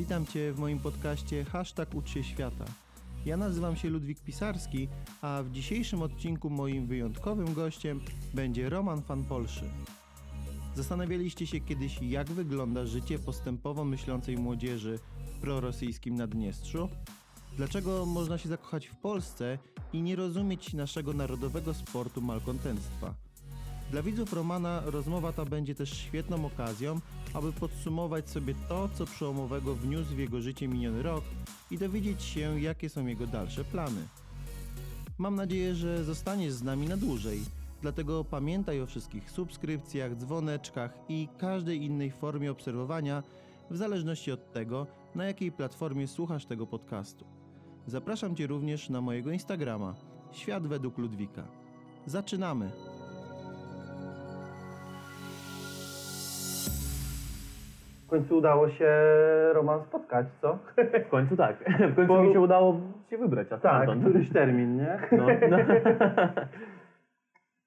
Witam Cię w moim podcaście Hashtag Ucz się świata. Ja nazywam się Ludwik Pisarski, a w dzisiejszym odcinku moim wyjątkowym gościem będzie Roman Fan Polszy. Zastanawialiście się kiedyś, jak wygląda życie postępowo myślącej młodzieży w prorosyjskim Naddniestrzu? Dlaczego można się zakochać w Polsce i nie rozumieć naszego narodowego sportu malkontentstwa? Dla widzów Romana rozmowa ta będzie też świetną okazją, aby podsumować sobie to, co przełomowego wniósł w jego życie miniony rok i dowiedzieć się, jakie są jego dalsze plany. Mam nadzieję, że zostaniesz z nami na dłużej, dlatego pamiętaj o wszystkich subskrypcjach, dzwoneczkach i każdej innej formie obserwowania, w zależności od tego, na jakiej platformie słuchasz tego podcastu. Zapraszam Cię również na mojego Instagrama Świat według Ludwika. Zaczynamy! Końcu udało się Roman spotkać, co? W końcu tak. W końcu Bo- mi się udało się wybrać. A Tak, stamtąd. któryś termin, nie? No, no.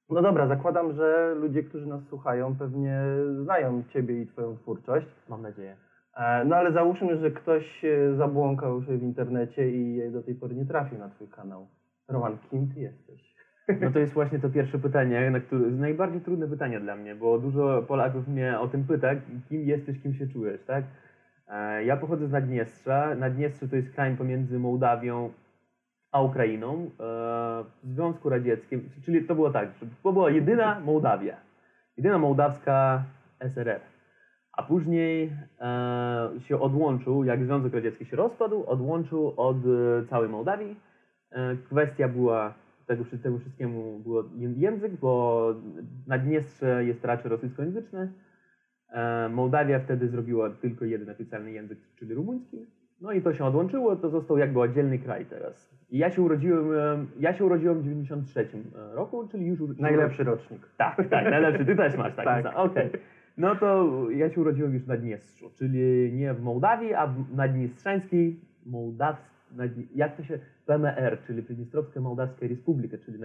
No dobra, zakładam, że ludzie, którzy nas słuchają, pewnie znają Ciebie i Twoją twórczość. Mam nadzieję. E, No ale załóżmy, że ktoś e, zabłąkał się w internecie i do tej pory nie trafił na Twój kanał. Roman, kim Ty jesteś? No to jest właśnie to pierwsze pytanie, na które, najbardziej trudne pytanie dla mnie, bo dużo Polaków mnie o tym pyta, kim jesteś, kim się czujesz, tak? E, Ja pochodzę z Naddniestrza. Naddniestrze to jest kraj pomiędzy Mołdawią a Ukrainą e, w Związku Radzieckim, czyli to było tak, to była jedyna Mołdawia, jedyna mołdawska SRR. A później e, się odłączył, jak Związek Radziecki się rozpadł, odłączył od całej Mołdawii. Kwestia była tego, tego wszystkiemu było ję- język, bo Naddniestrze jest raczej rosyjskojęzyczne. E, Mołdawia wtedy zrobiła tylko jeden oficjalny język, czyli rumuński. No i to się odłączyło, to został jakby oddzielny kraj teraz. I ja się urodziłem, e, ja się urodziłem w 93 roku, czyli już... już Najlepszy rocznik. tak, tak, najlepszy. Ty też masz tak. Tak. Okej. No to ja się urodziłem już w Naddniestrzu, czyli nie w Mołdawii, a w Naddniestrzańskiej Mołdawskiej, jak to się, PMR, czyli Prydniestrowska Mołdawska Republika, czyli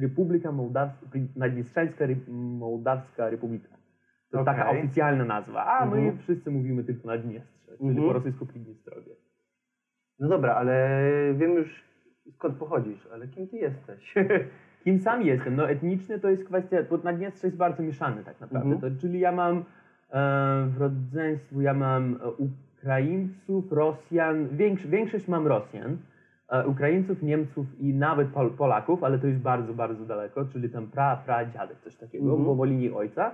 Republika Mołdawska, Naddniestrzańska Mołdawska Republika. To Okej. taka oficjalna nazwa, a my Mhm. wszyscy mówimy tylko Naddniestrze, czyli Mhm. po rosyjsku Prydniestrowie. No dobra, ale wiem już skąd pochodzisz, ale kim Ty jesteś? Kim sam jestem? No etnicznie to jest kwestia, bo Naddniestrze jest bardzo mieszany tak naprawdę. Mhm. To, czyli ja mam e, w rodzeństwu, ja mam e, Ukraińców, Rosjan, większość, większość mam Rosjan, e, Ukraińców, Niemców i nawet Pol, Polaków, ale to jest bardzo, bardzo daleko, czyli tam pra, pra, dziadek, coś takiego, Mhm. bo po linii ojca.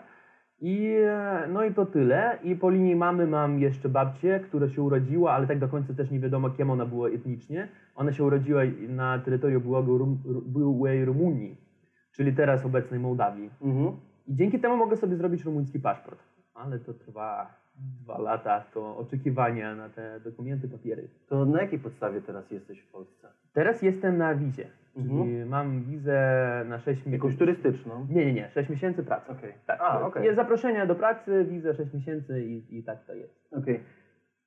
I e, no i to tyle. I po linii mamy mam jeszcze babcię, która się urodziła, ale tak do końca też nie wiadomo, kim ona była etnicznie. Ona się urodziła na terytorium byłego Rum, Ru- byłej Rumunii, czyli teraz obecnej Mołdawii. mhm. I dzięki temu mogę sobie zrobić rumuński paszport. Ale to trwa dwa lata, to oczekiwania na te dokumenty, papiery. To na jakiej podstawie teraz jesteś w Polsce? Teraz jestem na wizie, Mhm. czyli mam wizę na 6 Jakąś miesięcy. turystyczną? Nie, nie, nie, 6 miesięcy pracy. Okej. Tak, A, okej. Jest zaproszenie do pracy, wiza 6 miesięcy i, i tak to jest. Okej.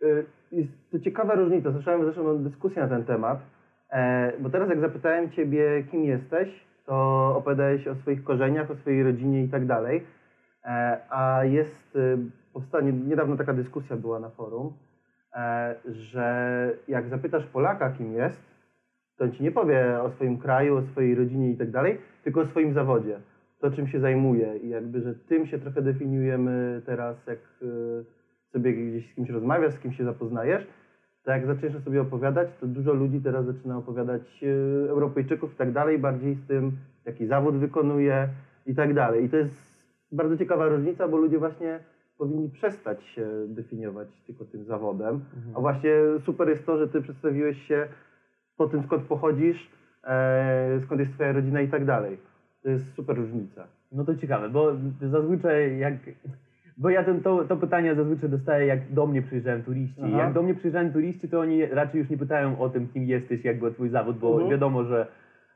Y, Jest to ciekawa różnica. Słyszałem zresztą dyskusję na ten temat, e, bo teraz jak zapytałem Ciebie, kim jesteś, to opowiadałeś o swoich korzeniach, o swojej rodzinie i tak dalej. E, A jest, y, powstanie, niedawno taka dyskusja była na forum, e, że jak zapytasz Polaka, kim jest, to on Ci nie powie o swoim kraju, o swojej rodzinie i tak dalej, tylko o swoim zawodzie. To, czym się zajmuje i jakby, że tym się trochę definiujemy teraz, jak y, sobie gdzieś z kimś rozmawiasz, z kim się zapoznajesz, to jak zaczniesz sobie opowiadać, to dużo ludzi teraz zaczyna opowiadać y, Europejczyków i tak dalej, bardziej z tym, jaki zawód wykonuje i tak dalej. I to jest bardzo ciekawa różnica, bo ludzie właśnie powinni przestać się definiować tylko tym zawodem. A właśnie super jest to, że ty przedstawiłeś się po tym, skąd pochodzisz, e, skąd jest twoja rodzina i tak dalej. To jest super różnica. No to ciekawe, bo zazwyczaj jak... Bo ja ten, to, to pytanie zazwyczaj dostaję, jak do mnie przyjeżdżają turyści. Aha. Jak do mnie przyjeżdżają turyści, to oni raczej już nie pytają o tym, kim jesteś, jak był twój zawód, bo Mhm. wiadomo, że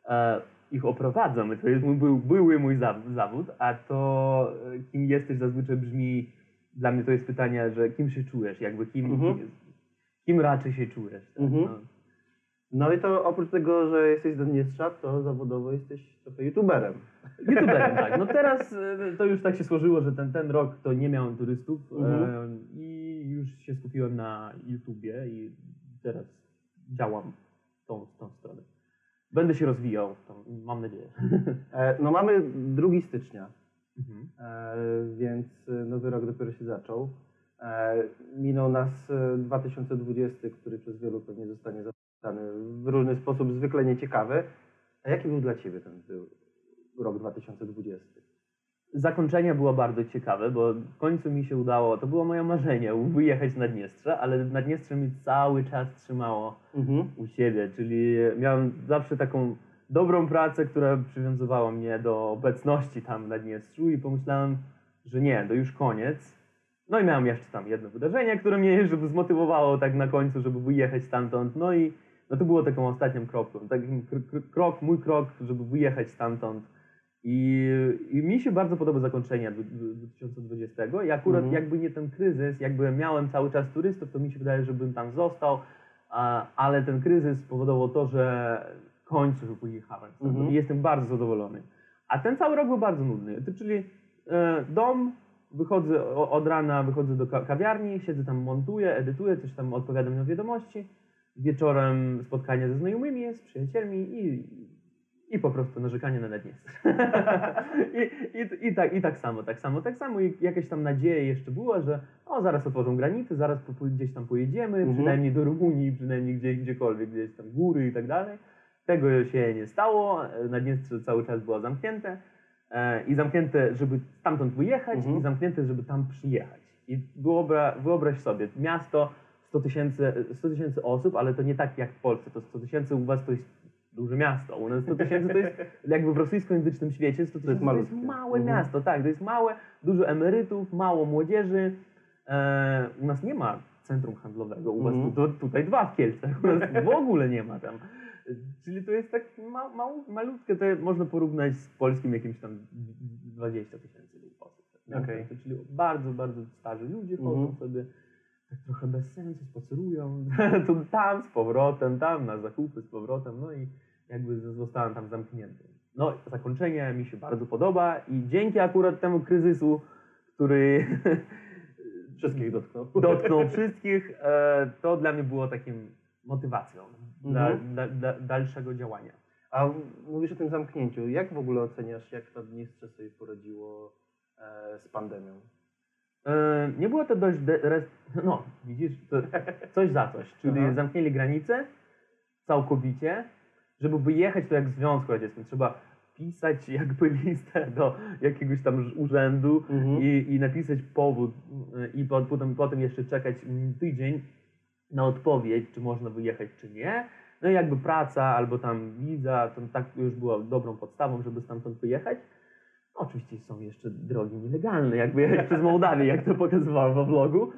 e, ich oprowadzam, to jest mój, był, były mój za, zawód, a to e, kim jesteś zazwyczaj brzmi, dla mnie to jest pytanie, że kim się czujesz, jakby kim, Mhm. kim, kim raczej się czujesz. Tak? Mhm. No. No i to oprócz tego, że jesteś z Naddniestrza, to zawodowo jesteś trochę youtuberem. YouTuberem, tak. No teraz e, to już tak się złożyło, że ten, ten rok to nie miałem turystów Mhm. e, i już się skupiłem na YouTubie i teraz działam w tą, tą stronę. Będę się rozwijał, mam nadzieję. E, No mamy 2 stycznia, Mhm. e, więc e, nowy rok dopiero się zaczął. E, Minął nas e, 2020, który przez wielu pewnie zostanie zapamiętany w różny sposób, zwykle nieciekawy. A jaki był dla Ciebie ten rok 2020? Zakończenie było bardzo ciekawe, bo w końcu mi się udało, to było moje marzenie, wyjechać na Dniestrze, ale Naddniestrze mi cały czas trzymało Mhm. u siebie, czyli miałem zawsze taką dobrą pracę, która przywiązywała mnie do obecności tam na Dniestrzu i pomyślałem, że nie, to już koniec. No i miałem jeszcze tam jedno wydarzenie, które mnie żeby zmotywowało tak na końcu, żeby wyjechać stamtąd. No i no to było taką ostatnią kropką, takim kr- kr- krok, mój krok, żeby wyjechać stamtąd. I, I mi się bardzo podoba zakończenie dwu- dwu- 2020. I akurat Mhm. jakby nie ten kryzys, jakby miałem cały czas turystów, to mi się wydaje, żebym tam został, ale ten kryzys spowodował to, że końcu wyjechałem. Mhm. I jestem bardzo zadowolony. A ten cały rok był bardzo nudny. Czyli e, dom, wychodzę od rana, wychodzę do ka- kawiarni, siedzę tam, montuję, edytuję, coś tam odpowiadam na wiadomości. Wieczorem spotkania ze znajomymi, z przyjacielmi i, i po prostu narzekanie na Naddniestrze. I, i, i, tak, I tak samo, tak samo, tak samo. I jakaś tam nadzieja jeszcze była, że o, zaraz otworzą granice, zaraz gdzieś tam pojedziemy, Mhm. przynajmniej do Rumunii, przynajmniej gdzie, gdziekolwiek, gdzieś tam góry i tak dalej. Tego się nie stało, Naddniestrze cały czas było zamknięte e, i zamknięte, żeby stamtąd wyjechać Mhm. i zamknięte, żeby tam przyjechać. I wyobra, wyobraź sobie, miasto 100 tysięcy 100 tysięcy osób, ale to nie tak jak w Polsce, to 100 tysięcy u was to jest duże miasto, u nas 100 tysięcy to jest jakby w rosyjskojęzycznym świecie 100 tysięcy to jest malutkie. małe Mhm. miasto, tak, to jest małe, dużo emerytów, mało młodzieży, e, u nas nie ma centrum handlowego, u was Mhm. tu, to, tutaj dwa w Kielcach, u nas w ogóle nie ma tam. Czyli to jest tak ma, ma, malutkie, to można porównać z polskim jakimś tam 20 tysięcy osób. tak, Okej. To Czyli bardzo, bardzo starzy ludzie chodzą Mhm. sobie tak trochę bez sensu, spacerują tu, tam z powrotem, tam na zakupy z powrotem, no i jakby zostałem tam zamknięty. No, zakończenie mi się bardzo podoba i dzięki akurat temu kryzysu, który Wszystkich dotknął. dotknął wszystkich, e, to dla mnie było takim motywacją Mhm. dla, dla dalszego działania. A mówisz o tym zamknięciu. Jak w ogóle oceniasz, jak Naddniestrze sobie poradziło e, z pandemią? E, Nie było to dość. De- no, widzisz, coś za coś. Czyli Aha. zamknęli granice całkowicie. Żeby wyjechać, to jak w Związku Radzieckim. Trzeba pisać jakby listę do jakiegoś tam urzędu Mhm. i, i napisać powód y, i po, potem, potem jeszcze czekać mm, tydzień na odpowiedź, czy można wyjechać, czy nie. No i jakby praca albo tam wiza, to tak już była dobrą podstawą, żeby stamtąd wyjechać. No, oczywiście są jeszcze drogi nielegalne, jak wyjechać przez Mołdawię, jak to pokazywałem we vlogu.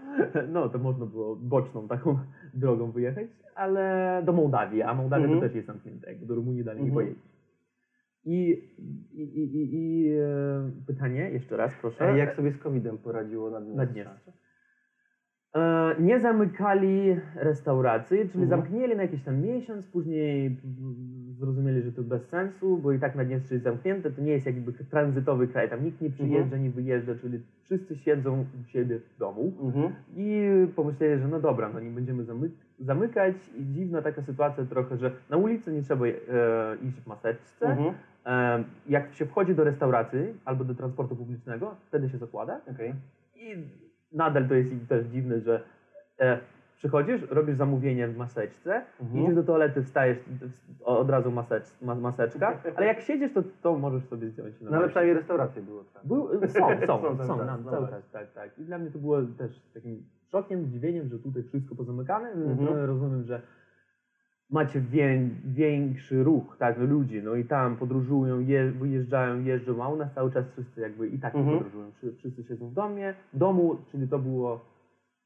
No to można było boczną taką drogą wyjechać, ale do Mołdawii, a Mołdawia Mhm. to też jest zamknięta, jakby do Rumunii dalej nie Mhm. pojedzie. I, i, i, i, i e, pytanie, jeszcze raz proszę. Jak sobie z COVID-em poradziło Naddniestrze? Naddniestrze. E, nie zamykali restauracji, czyli Mhm. zamknęli na jakiś tam miesiąc, później zrozumieli, że to bez sensu, bo i tak Naddniestrze jest zamknięte, to nie jest jakby tranzytowy kraj, tam nikt nie przyjeżdża, Mhm. nie wyjeżdża, czyli wszyscy siedzą u siebie w domu Mhm. i pomyśleli, że no dobra, no nie będziemy zamy zamykać i dziwna taka sytuacja trochę, że na ulicy nie trzeba e, iść w maseczce, Mhm. e, jak się wchodzi do restauracji albo do transportu publicznego, wtedy się zakłada, Okej. i nadal to jest im też dziwne, że e, przychodzisz, robisz zamówienie w maseczce, Mhm. idziesz do toalety, wstajesz, od razu masecz, ma, maseczka, ale jak siedzisz, to, to możesz sobie zdjąć. No ale przynajmniej restauracje było tak. Był, są, są, Są są, cały są no cały właśnie. czas, tak, tak. I dla mnie to było też takim szokiem, zdziwieniem, że tutaj wszystko pozamykane. Mhm. Mhm. Rozumiem, że macie wię, większy ruch, tak, ludzi, no i tam podróżują, je, wyjeżdżają, jeżdżą, a u nas cały czas wszyscy jakby i tak nie Mhm. podróżują. Wszy- Wszyscy siedzą w domie, domu, czyli to było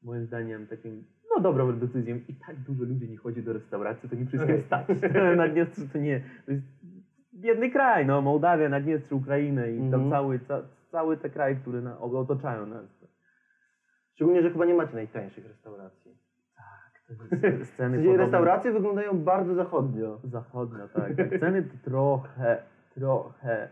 moim zdaniem takim, no dobrą decyzją. I tak dużo ludzi nie chodzi do restauracji, to nie wszystkim Okej. stać. Naddniestrze to nie, to jest biedny kraj, no Mołdawia, Naddniestrze, Ukraina i tam Mhm. cały, ca, cały te kraje, które na, otaczają nas. Szczególnie, że chyba nie macie najtańszych restauracji. Sceny podobne- restauracje wyglądają bardzo zachodnio. Zachodnio, tak. Ceny trochę, trochę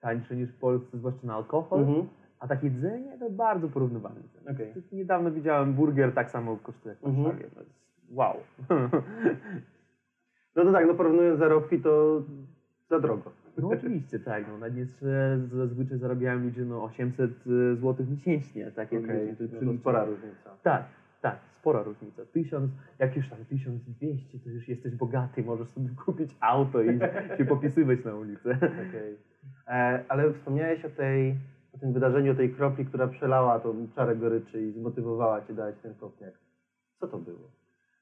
tańsze niż w Polsce, zwłaszcza na alkohol. Mhm. A takie jedzenie to bardzo porównywalne. Okej. Niedawno widziałem burger, tak samo kosztuje jak w Mhm. Warszawie. Jest wow. No to tak, no porównując zarobki, to za drogo. No oczywiście, tak. No, na Dniestrze zazwyczaj zarabiają ludzie no, 800 zł miesięcznie. Tak jak Okej, ludzie no spora różnica. Tak, tak, spora różnica. Tysiąc, jak już tam 1200, to już jesteś bogaty, możesz sobie kupić auto i się popisywać na ulicy. Okej. E, ale wspomniałeś o tej, o tym wydarzeniu, o tej kropli, która przelała tą czarę goryczy i zmotywowała cię dać ten kopniak. Co to było?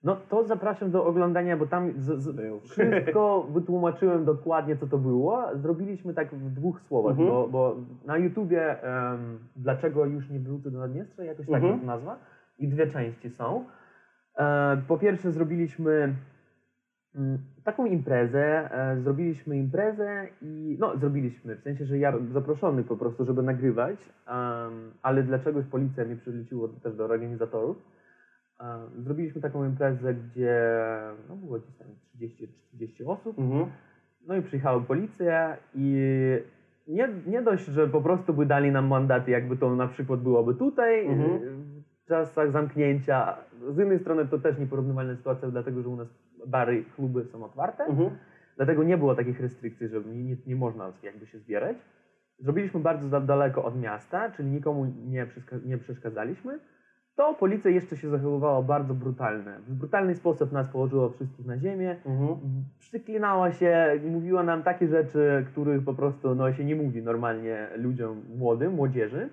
No to zapraszam do oglądania, bo tam z, z, wszystko wytłumaczyłem dokładnie, co to było. Zrobiliśmy tak w dwóch słowach, Mhm. bo, bo na YouTubie em, dlaczego już nie wrócę do Naddniestrza, jakoś tak Mhm. nazwa. I dwie części są. E, po pierwsze zrobiliśmy mm, taką imprezę, e, zrobiliśmy imprezę i no zrobiliśmy, w sensie, że ja zaproszony po prostu, żeby nagrywać, ale dlaczegoś policja mnie przyleciło też do organizatorów. Zrobiliśmy taką imprezę, gdzie no, było gdzieś tam 30 czy 40 osób. Mhm. No i przyjechała policja i nie, nie dość, że po prostu by dali nam mandaty, jakby to na przykład byłoby tutaj Mhm. Czasach zamknięcia. Z jednej strony to też nieporównywalna sytuacja, dlatego że u nas bary, kluby są otwarte. Mhm. Dlatego nie było takich restrykcji, że nie, nie, można jakby się zbierać. Zrobiliśmy bardzo daleko od miasta, czyli nikomu nie, nie przeszkadzaliśmy. To policja jeszcze się zachowywała bardzo brutalnie. W brutalny sposób nas położyła wszystkich na ziemię. Mhm. Przyklinała się, mówiła nam takie rzeczy, których po prostu no, się nie mówi normalnie ludziom młodym, młodzieży.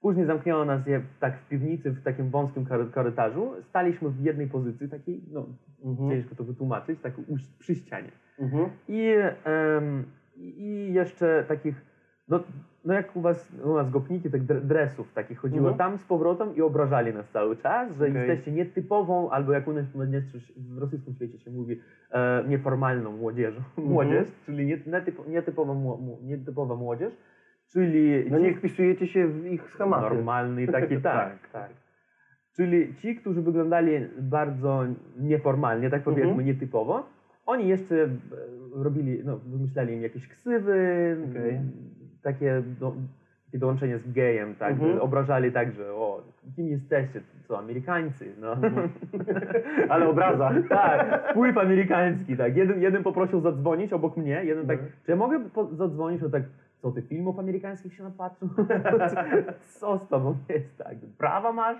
Później zamknęła nas je tak w piwnicy, w takim wąskim korytarzu. Staliśmy w jednej pozycji, takiej, no Mhm. ciężko to wytłumaczyć, tak przy ścianie. Mhm. I, em, i jeszcze takich, no, no jak u was, u nas gopniki, tak dre- dresów takich chodziło Mhm. tam z powrotem i obrażali nas cały czas, że Okej. jesteście nietypową, albo jak u nas w rosyjskim świecie się mówi, e, nieformalną młodzieżą, Mhm. młodzież, czyli nie, netypo, nietypowa, nietypowa młodzież, czyli No nie wpisujecie się w ich schematy. Normalny taki, tak, tak. Czyli ci, którzy wyglądali bardzo nieformalnie, tak powiedzmy, Mhm. nietypowo, oni jeszcze e, robili, no, wymyślali im jakieś ksywy, m, takie, do, takie dołączenie z gejem, tak, Mhm. obrażali tak, że o, kim jesteście, co, Amerykańcy, no. Mhm. Ale obraza. tak, wpływ amerykański, tak. Jeden, jeden poprosił zadzwonić obok mnie, jeden tak, czy ja mogę zadzwonić, no tak, co ty filmów amerykańskich się napatrzył? co z tobą jest tak? Prawa masz?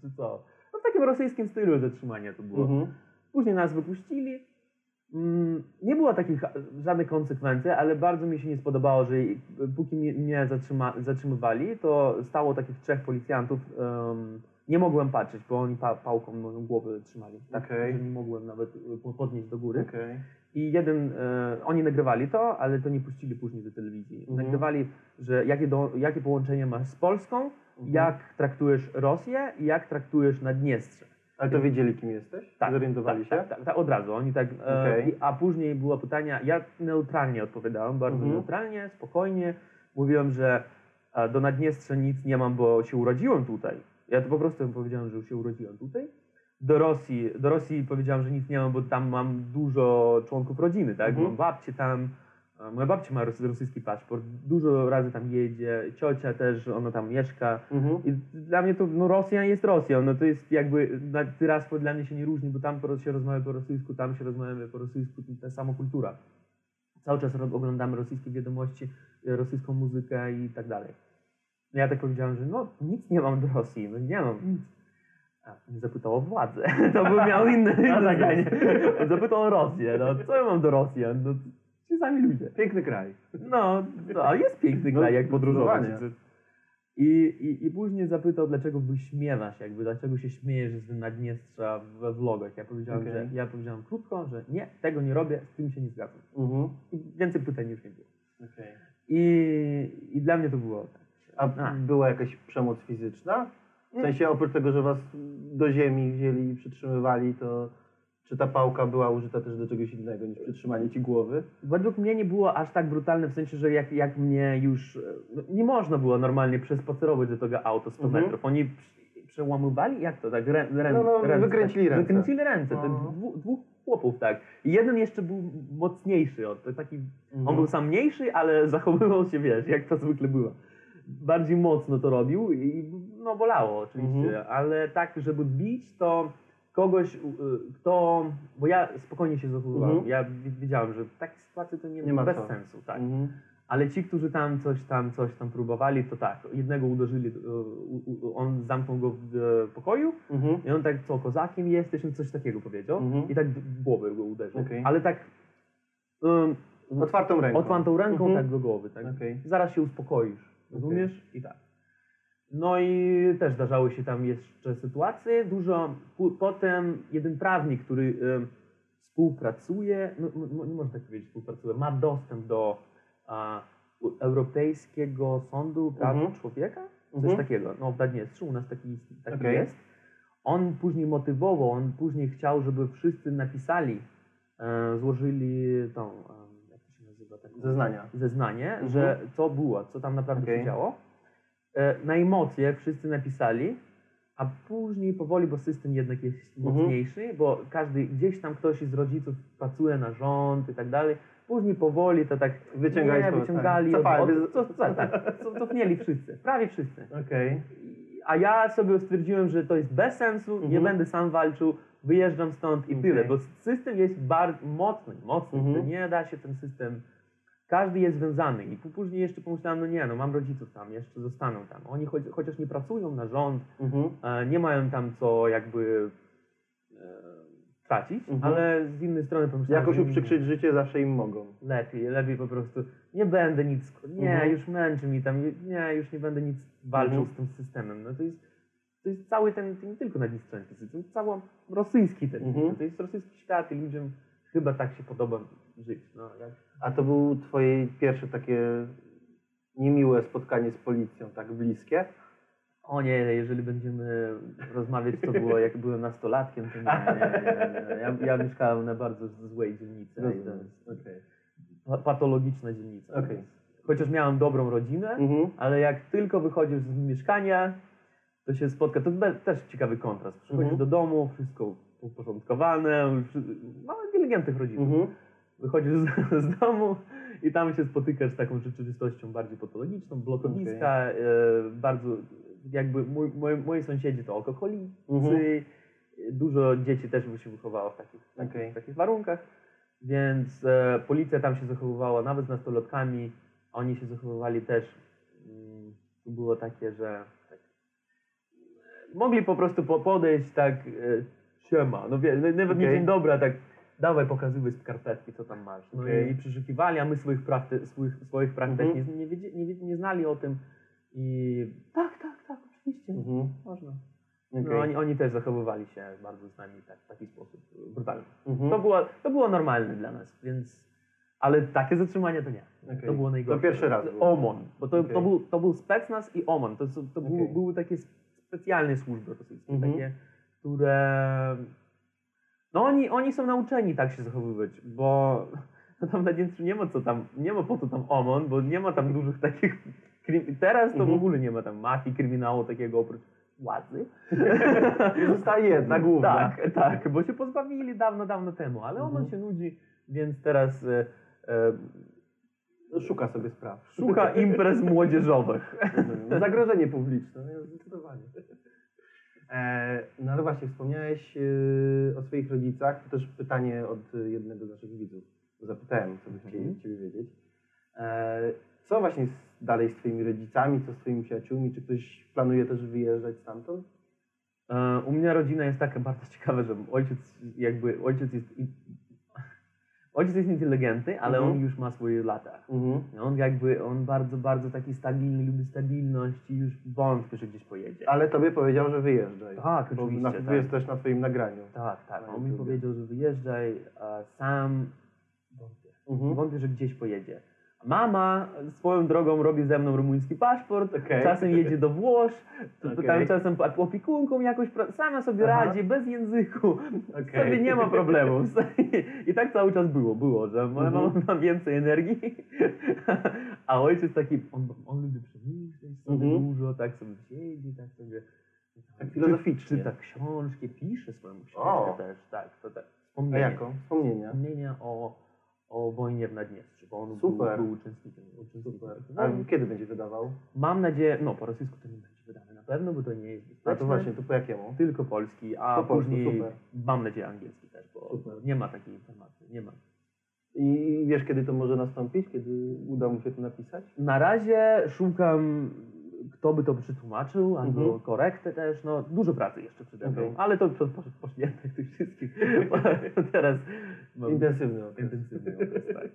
Czy co? No w takim rosyjskim stylu zatrzymania to było. Mhm. Później nas wypuścili. Mm, Nie było takich e, żadnych konsekwencji, ale bardzo mi się nie spodobało, że i- póki mnie, zatrzyma, zatrzymywali, to stało takich trzech policjantów. em, nie mogłem patrzeć, bo oni pa, pałką moją głowę trzymali. Tak, Okej. że nie mogłem nawet e, po- podnieść do góry. Okej. I jeden, e, oni nagrywali to, ale to nie puścili później do telewizji. Mhm. Nagrywali, że jakie, do, jakie połączenie masz z Polską, Mhm. jak traktujesz Rosję i jak traktujesz Naddniestrze. Ale to wiedzieli, kim jesteś? Zorientowali tak, się? Tak, tak, tak, od razu. Oni tak, e, i- a później było pytanie, ja neutralnie odpowiadałem, bardzo Mhm. neutralnie, spokojnie. Mówiłem, że e, do Naddniestrza nic nie mam, bo się urodziłem tutaj. Ja to po prostu powiedziałem, że się urodziłem tutaj. Do Rosji, do Rosji powiedziałem, że nic nie mam, bo tam mam dużo członków rodziny, tak? Mhm. Mam babcię tam, moja babcia ma rosy- rosyjski paszport, dużo razy tam jedzie, ciocia też, ona tam mieszka. Mhm. I dla mnie to, no Rosja jest Rosją, no to jest jakby, tyractwo dla mnie się nie różni, bo tam się rozmawia po rosyjsku, tam się rozmawia po rosyjsku, to ta sama kultura. Cały czas oglądamy rosyjskie wiadomości, e, rosyjską muzykę i tak dalej. Ja tak powiedziałem, że no nic nie mam do Rosji, no nie mam nic. Zapytał o władzę, to by miał inne, inne tak zdanie. Zapytał o Rosję, no co ja mam do Rosjan, no ci sami ludzie. Piękny kraj. No, no ale jest piękny No, kraj, jak podróżować. I, i, I później zapytał, dlaczego wyśmiewasz, jakby, dlaczego się śmiejesz z Naddniestrza we vlogach. Ja powiedziałem, Okej. że ja powiedziałem krótko, że nie, tego nie robię, z tym się nie zgadzam. Mhm. I więcej pytań już nie było. Okej. I, i dla mnie to było tak. A A. była jakaś przemoc fizyczna? W sensie oprócz tego, że was do ziemi wzięli i przytrzymywali, to czy ta pałka była użyta też do czegoś innego niż przytrzymanie ci głowy? Według mnie nie było aż tak brutalne, w sensie, że jak, jak mnie już... no, Nie można było normalnie przespacerować do tego auto 100 Mhm. metrów. Oni przy- przełamywali? Jak to tak? Rę, rę, No, no, ręce, wykręcili tak? ręce. Wykręcili ręce, to No. dwu, dwóch chłopów, tak. I jeden jeszcze był mocniejszy, o, to taki, Mhm. on był sam mniejszy, ale zachowywał się, wiesz, jak to zwykle było. Bardziej mocno to robił i no bolało oczywiście, Mhm. ale tak, żeby bić, to kogoś, y, kto, bo ja spokojnie się zachowywałem, Mhm. ja wi- wiedziałem, że w takiej sytuacji to nie, Nie ma bez co. sensu, tak. Mhm. Ale ci, którzy tam coś tam, coś tam próbowali, to tak, jednego uderzyli, y, on zamknął go w pokoju Mhm. i on tak, co, kozakiem jesteś, coś takiego powiedział Mhm. i tak w głowę go uderzył. Okej. Ale tak um, Otwartą ręką. otwartą ręką Mhm. tak do głowy, tak. Okej. Zaraz się uspokoisz, rozumiesz? I tak. No i też zdarzały się tam jeszcze sytuacje, dużo, potem jeden prawnik, który em, współpracuje, no, m- m- nie można tak powiedzieć współpracuje, ma dostęp do a, Europejskiego Sądu Praw Mhm. Człowieka, coś Mhm. takiego, no w Naddniestrzu u nas taki, taki Okej. jest. On później motywował, on później chciał, żeby wszyscy napisali, e, złożyli tą, em, jak to się nazywa? Taką, Zeznania. zeznanie, Mhm. że co było, co tam naprawdę Okej. się działo. E, Na emocje wszyscy napisali, a później powoli, bo system jednak jest Mhm. mocniejszy, bo każdy, gdzieś tam ktoś z rodziców pracuje na rząd i tak dalej, później powoli to tak Wyciągali nie, wyciągali, tak. Od- wy- co, co, tak, co, cofnęli wszyscy, prawie wszyscy. Okej. A ja sobie stwierdziłem, że to jest bez sensu, nie Mhm. będę sam walczył, wyjeżdżam stąd i Okej. tyle, bo system jest bardzo mocny, mocny, Mhm. nie da się ten system, każdy jest związany i później jeszcze pomyślałem, no nie, no mam rodziców tam, jeszcze zostaną tam, oni choć, chociaż nie pracują na rząd, Mhm. e, nie mają tam co jakby e, tracić, Mhm. ale z innej strony pomyślałem, Jakoś uprzykrzyć życie zawsze im mogą. lepiej, lepiej po prostu nie będę nic, nie, Mhm. już męczy mi tam, nie, już nie będę nic walczył Mhm. z tym systemem. No to jest, to jest cały ten, nie tylko naddniestrzański system, cały rosyjski ten Mhm. to jest rosyjski świat i ludziom chyba tak się podoba żyć. No, tak. A to było twoje pierwsze takie niemiłe spotkanie z policją, tak bliskie? O nie, jeżeli będziemy rozmawiać, to było jak byłem nastolatkiem, to nie, nie, nie. Ja, ja mieszkałem na bardzo złej dzielnicy, Rozumiem. pa- patologiczna dzielnica. Okej. Chociaż miałem dobrą rodzinę, Mhm. ale jak tylko wychodzisz z mieszkania, to się spotka, to też ciekawy kontrast. Przychodzisz Mhm. do domu, wszystko uporządkowane, mamy inteligentnych rodziców. Mhm. Wychodzisz z, z domu i tam się spotykasz z taką rzeczywistością bardziej patologiczną, blokowiska, e, bardzo jakby mój, moi, moi sąsiedzi to alkoholicy, Mhm. dużo dzieci też by się wychowało w takich, takich, w takich warunkach, więc e, policja tam się zachowywała nawet z nastolatkami, oni się zachowywali też, mm, to było takie, że tak, mogli po prostu po, podejść tak, e, siema, no wie, nawet nie Okej. dzień dobry, a tak dawaj pokazywaj skarpetki, co tam masz. No Okej. i, i przeszukiwali, a my swoich praw, te, swoich, swoich praw Mhm. też nie, wiedzie, nie, nie znali o tym i tak, tak, tak, oczywiście, Mhm. można. Okej. No, oni, oni też zachowywali się bardzo z nami tak, w taki sposób e, brutalny. Mhm. To, było, to było normalne dla nas, więc. Ale takie zatrzymania to nie. Okej. To było najgorsze. To pierwszy raz było. OMON, bo to, Okej. to, był, to był specnaz i OMON. To, to Okej. były, były takie specjalne służby rosyjskie, Mhm. takie, które. No oni, oni są nauczeni tak się zachowywać, bo no tam na Dniestru nie ma co tam, nie ma po co tam OMON, bo nie ma tam dużych takich. Teraz to w Mhm. ogóle nie ma tam mafii, kryminału takiego oprócz władzy. Została jedna główna. Tak, tak, bo się pozbawili dawno, dawno temu, ale Mhm. on się nudzi, więc teraz e, e, Szuka sobie spraw. szuka imprez młodzieżowych. Zagrożenie publiczne, zdecydowanie. E, no ale właśnie, wspomniałeś e, o swoich rodzicach. To też pytanie od e, jednego z naszych widzów. Zapytałem, co by chcieli Mhm. Ciebie wiedzieć. Co właśnie z, dalej z Twoimi rodzicami, co z Twoimi przyjaciółmi? Czy ktoś planuje też wyjeżdżać stamtąd? U mnie rodzina jest taka bardzo ciekawa, że ojciec jakby, ojciec jest, ojciec jest inteligentny, ale Mhm. on już ma swoje lata. Mhm. On jakby, on bardzo, bardzo taki stabilny, lubi stabilność i już wątpię, że gdzieś pojedzie. Ale Tobie powiedział, że wyjeżdżaj. Tak, oczywiście, na, tak. jest też na Twoim nagraniu. Tak, tak. On mi powiedział, że wyjeżdżaj, a sam wątpię. Mhm. Wątpię, że gdzieś pojedzie. Mama swoją drogą robi ze mną rumuński paszport, Okej. czasem jedzie do to Okej. tam czasem opiekunką jakoś, sama sobie Aha. radzi, bez języku, Okej. sobie nie ma problemu. I tak cały czas było, było, że moja Mhm. mama ma więcej energii, a ojciec taki, on, on lubi przemyśleć sobie Mhm. dużo, tak sobie siedzi, tak sobie Tak filozoficznie. Czyta książki, pisze swoją książkę O. też, tak. To tak. A Wspomnienie. jaką? Wspomnienia. Wspomnienia o, o wojnie w Naddniestrzu, bo on Super. Był, był uczestnikiem. uczestnikiem A kiedy będzie wydawał? Mam nadzieję, no po rosyjsku to nie będzie wydane na pewno, bo to nie jest A bezpieczne. to właśnie, to po jakiemu? Tylko polski, a Po polsku, później super. mam nadzieję angielski też, bo Super. nie ma takiej informacji, nie ma. I wiesz, kiedy to może nastąpić? Kiedy uda mu się to napisać? Na razie szukam, kto by to przetłumaczył, albo Mhm. korektę też. No, dużo pracy jeszcze przede mną, Okej. ale to po, po, poświętę tych wszystkich. Teraz mam Intensywny okres. intensywny okres, tak.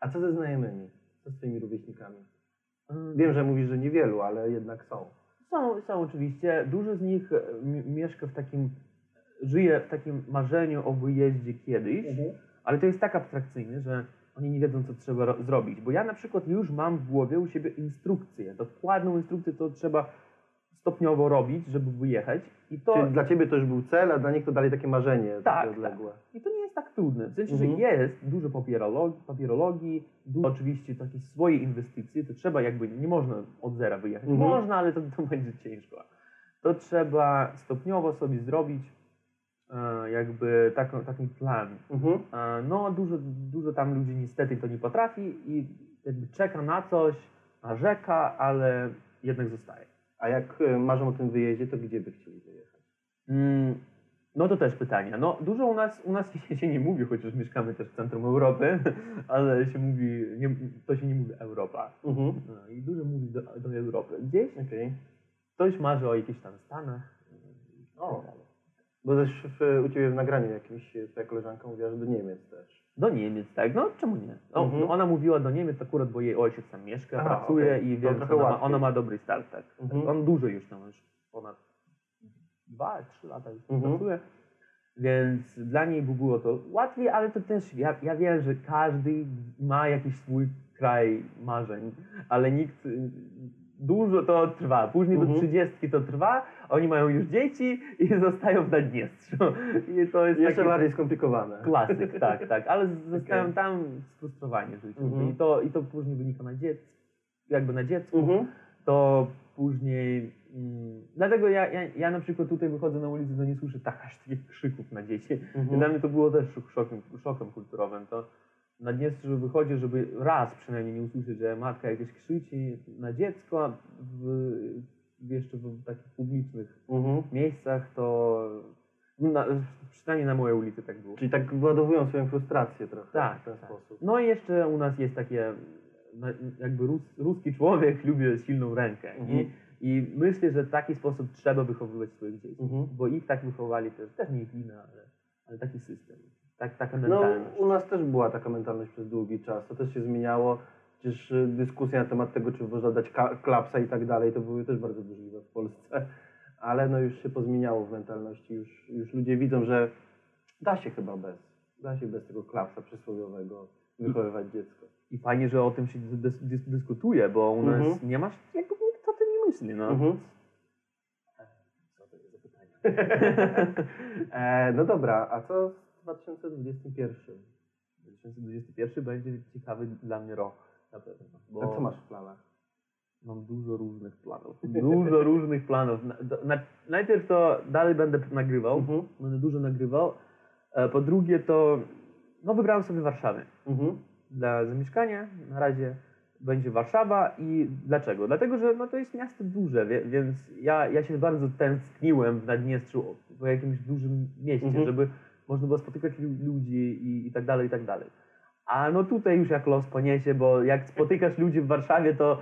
A co ze znajomymi? Co z twoimi rówieśnikami? Wiem, że mówisz, że niewielu, ale jednak są. Są, są oczywiście. Dużo z nich e, mi- mieszka w takim, żyje w takim marzeniu o wyjeździe kiedyś, ale to jest tak abstrakcyjne, że oni nie wiedzą, co trzeba ro- zrobić. Bo ja na przykład już mam w głowie u siebie instrukcję, dokładną instrukcję, co trzeba stopniowo robić, żeby wyjechać. I to, Czyli dla ciebie to już był cel, a dla nich to dalej takie marzenie Tak, takie odległe. I to nie jest tak trudne. W sensie, Mhm. że jest dużo papierologii, papierologii dużo oczywiście takiej swojej inwestycji, to trzeba jakby, nie można od zera wyjechać. Mhm. Można, ale to, to będzie ciężko. To trzeba stopniowo sobie zrobić jakby taką, taki plan. Mhm. E, no dużo, dużo tam ludzi niestety to nie potrafi i jakby czeka na coś, narzeka, ale jednak zostaje. A jak e, marzą o tym wyjeździe, to gdzie by chcieli wyjechać? Mm, No to też pytanie. No dużo u nas, u nas się nie mówi, chociaż mieszkamy też w centrum Europy, ale się mówi, nie, to się nie mówi Europa. Mhm. No, I dużo mówi do, do Europy. Gdzieś Okej. ktoś marzy o jakichś tam Stanach. O. Bo też w, u Ciebie w nagraniu jakimś twoja koleżanka mówiła, że do Niemiec też. Do Niemiec, tak? No czemu nie? O, Mhm. no, ona mówiła do Niemiec akurat, bo jej ojciec tam mieszka, Aha, pracuje okej. i trochę ona ma, ona ma dobry start, tak. Mhm. On dużo już tam, już ponad dwa, trzy lata już tam Mhm. pracuje. Więc dla niej by było to łatwiej, ale to też ja, ja wiem, że każdy ma jakiś swój kraj marzeń, ale nikt dużo to trwa. Później do Mhm. trzydziestki to trwa, oni mają już dzieci i zostają w Naddniestrzu. I to jest Jeszcze bardziej skomplikowane. klasyk, tak, tak. Ale zostają Okej. tam sfrustrowani życiem. Mhm. I, to, I to później wynika na dziecku, jakby na dziecku Mhm. to później. Mm, dlatego ja, ja, ja na przykład tutaj wychodzę na ulicę, to nie słyszę tak aż takich krzyków na dzieci. Mhm. Dla mnie to było też szok- szokiem, szokiem kulturowym. To na Dniestrzu wychodzi, żeby raz przynajmniej nie usłyszeć, że matka jakieś krzyczy na dziecko, w, w jeszcze w takich publicznych Mhm. miejscach, to na, przynajmniej na mojej ulicy tak było. Czyli tak władowują swoją frustrację trochę Tak, w ten tak. sposób. No i jeszcze u nas jest takie, no, jakby rus, ruski człowiek lubi silną rękę. Mhm. I, I myślę, że w taki sposób trzeba wychowywać swoich dzieci. Mhm. Bo ich tak wychowali też, też nie wina, ale, ale taki system, tak, taka No, mentalność. u nas też była taka mentalność przez długi czas. To też się zmieniało. Przecież y, dyskusja na temat tego, czy można dać klapsa i tak dalej, to były też bardzo burzliwe w Polsce. Ale no już się pozmieniało w mentalności. Już, już ludzie widzą, że da się chyba bez. Da się bez tego klapsa przysłowiowego wychowywać dziecko. I fajnie, że o tym się dys, dys, dyskutuje, bo u nas Mhm. nie masz, jakby nikt o tym nie myśli. No. Mhm. Co to jest za pytanie? e, no dobra, a co 2021? 2021 będzie ciekawy dla mnie rok na pewno. Bo... A co masz w planach? Mam dużo różnych planów. Dużo różnych planów. Najpierw to dalej będę nagrywał. Mhm. Będę dużo nagrywał. E, Po drugie to no wybrałem sobie Warszawę. Mhm. Dla zamieszkania na razie będzie Warszawa i dlaczego? Dlatego, że no, to jest miasto duże, więc ja, ja się bardzo tęskniłem w Naddniestrzu po jakimś dużym mieście, Mhm. żeby można było spotykać lu- ludzi i, i tak dalej, i tak dalej. A no tutaj już jak los poniesie, bo jak spotykasz ludzi w Warszawie, to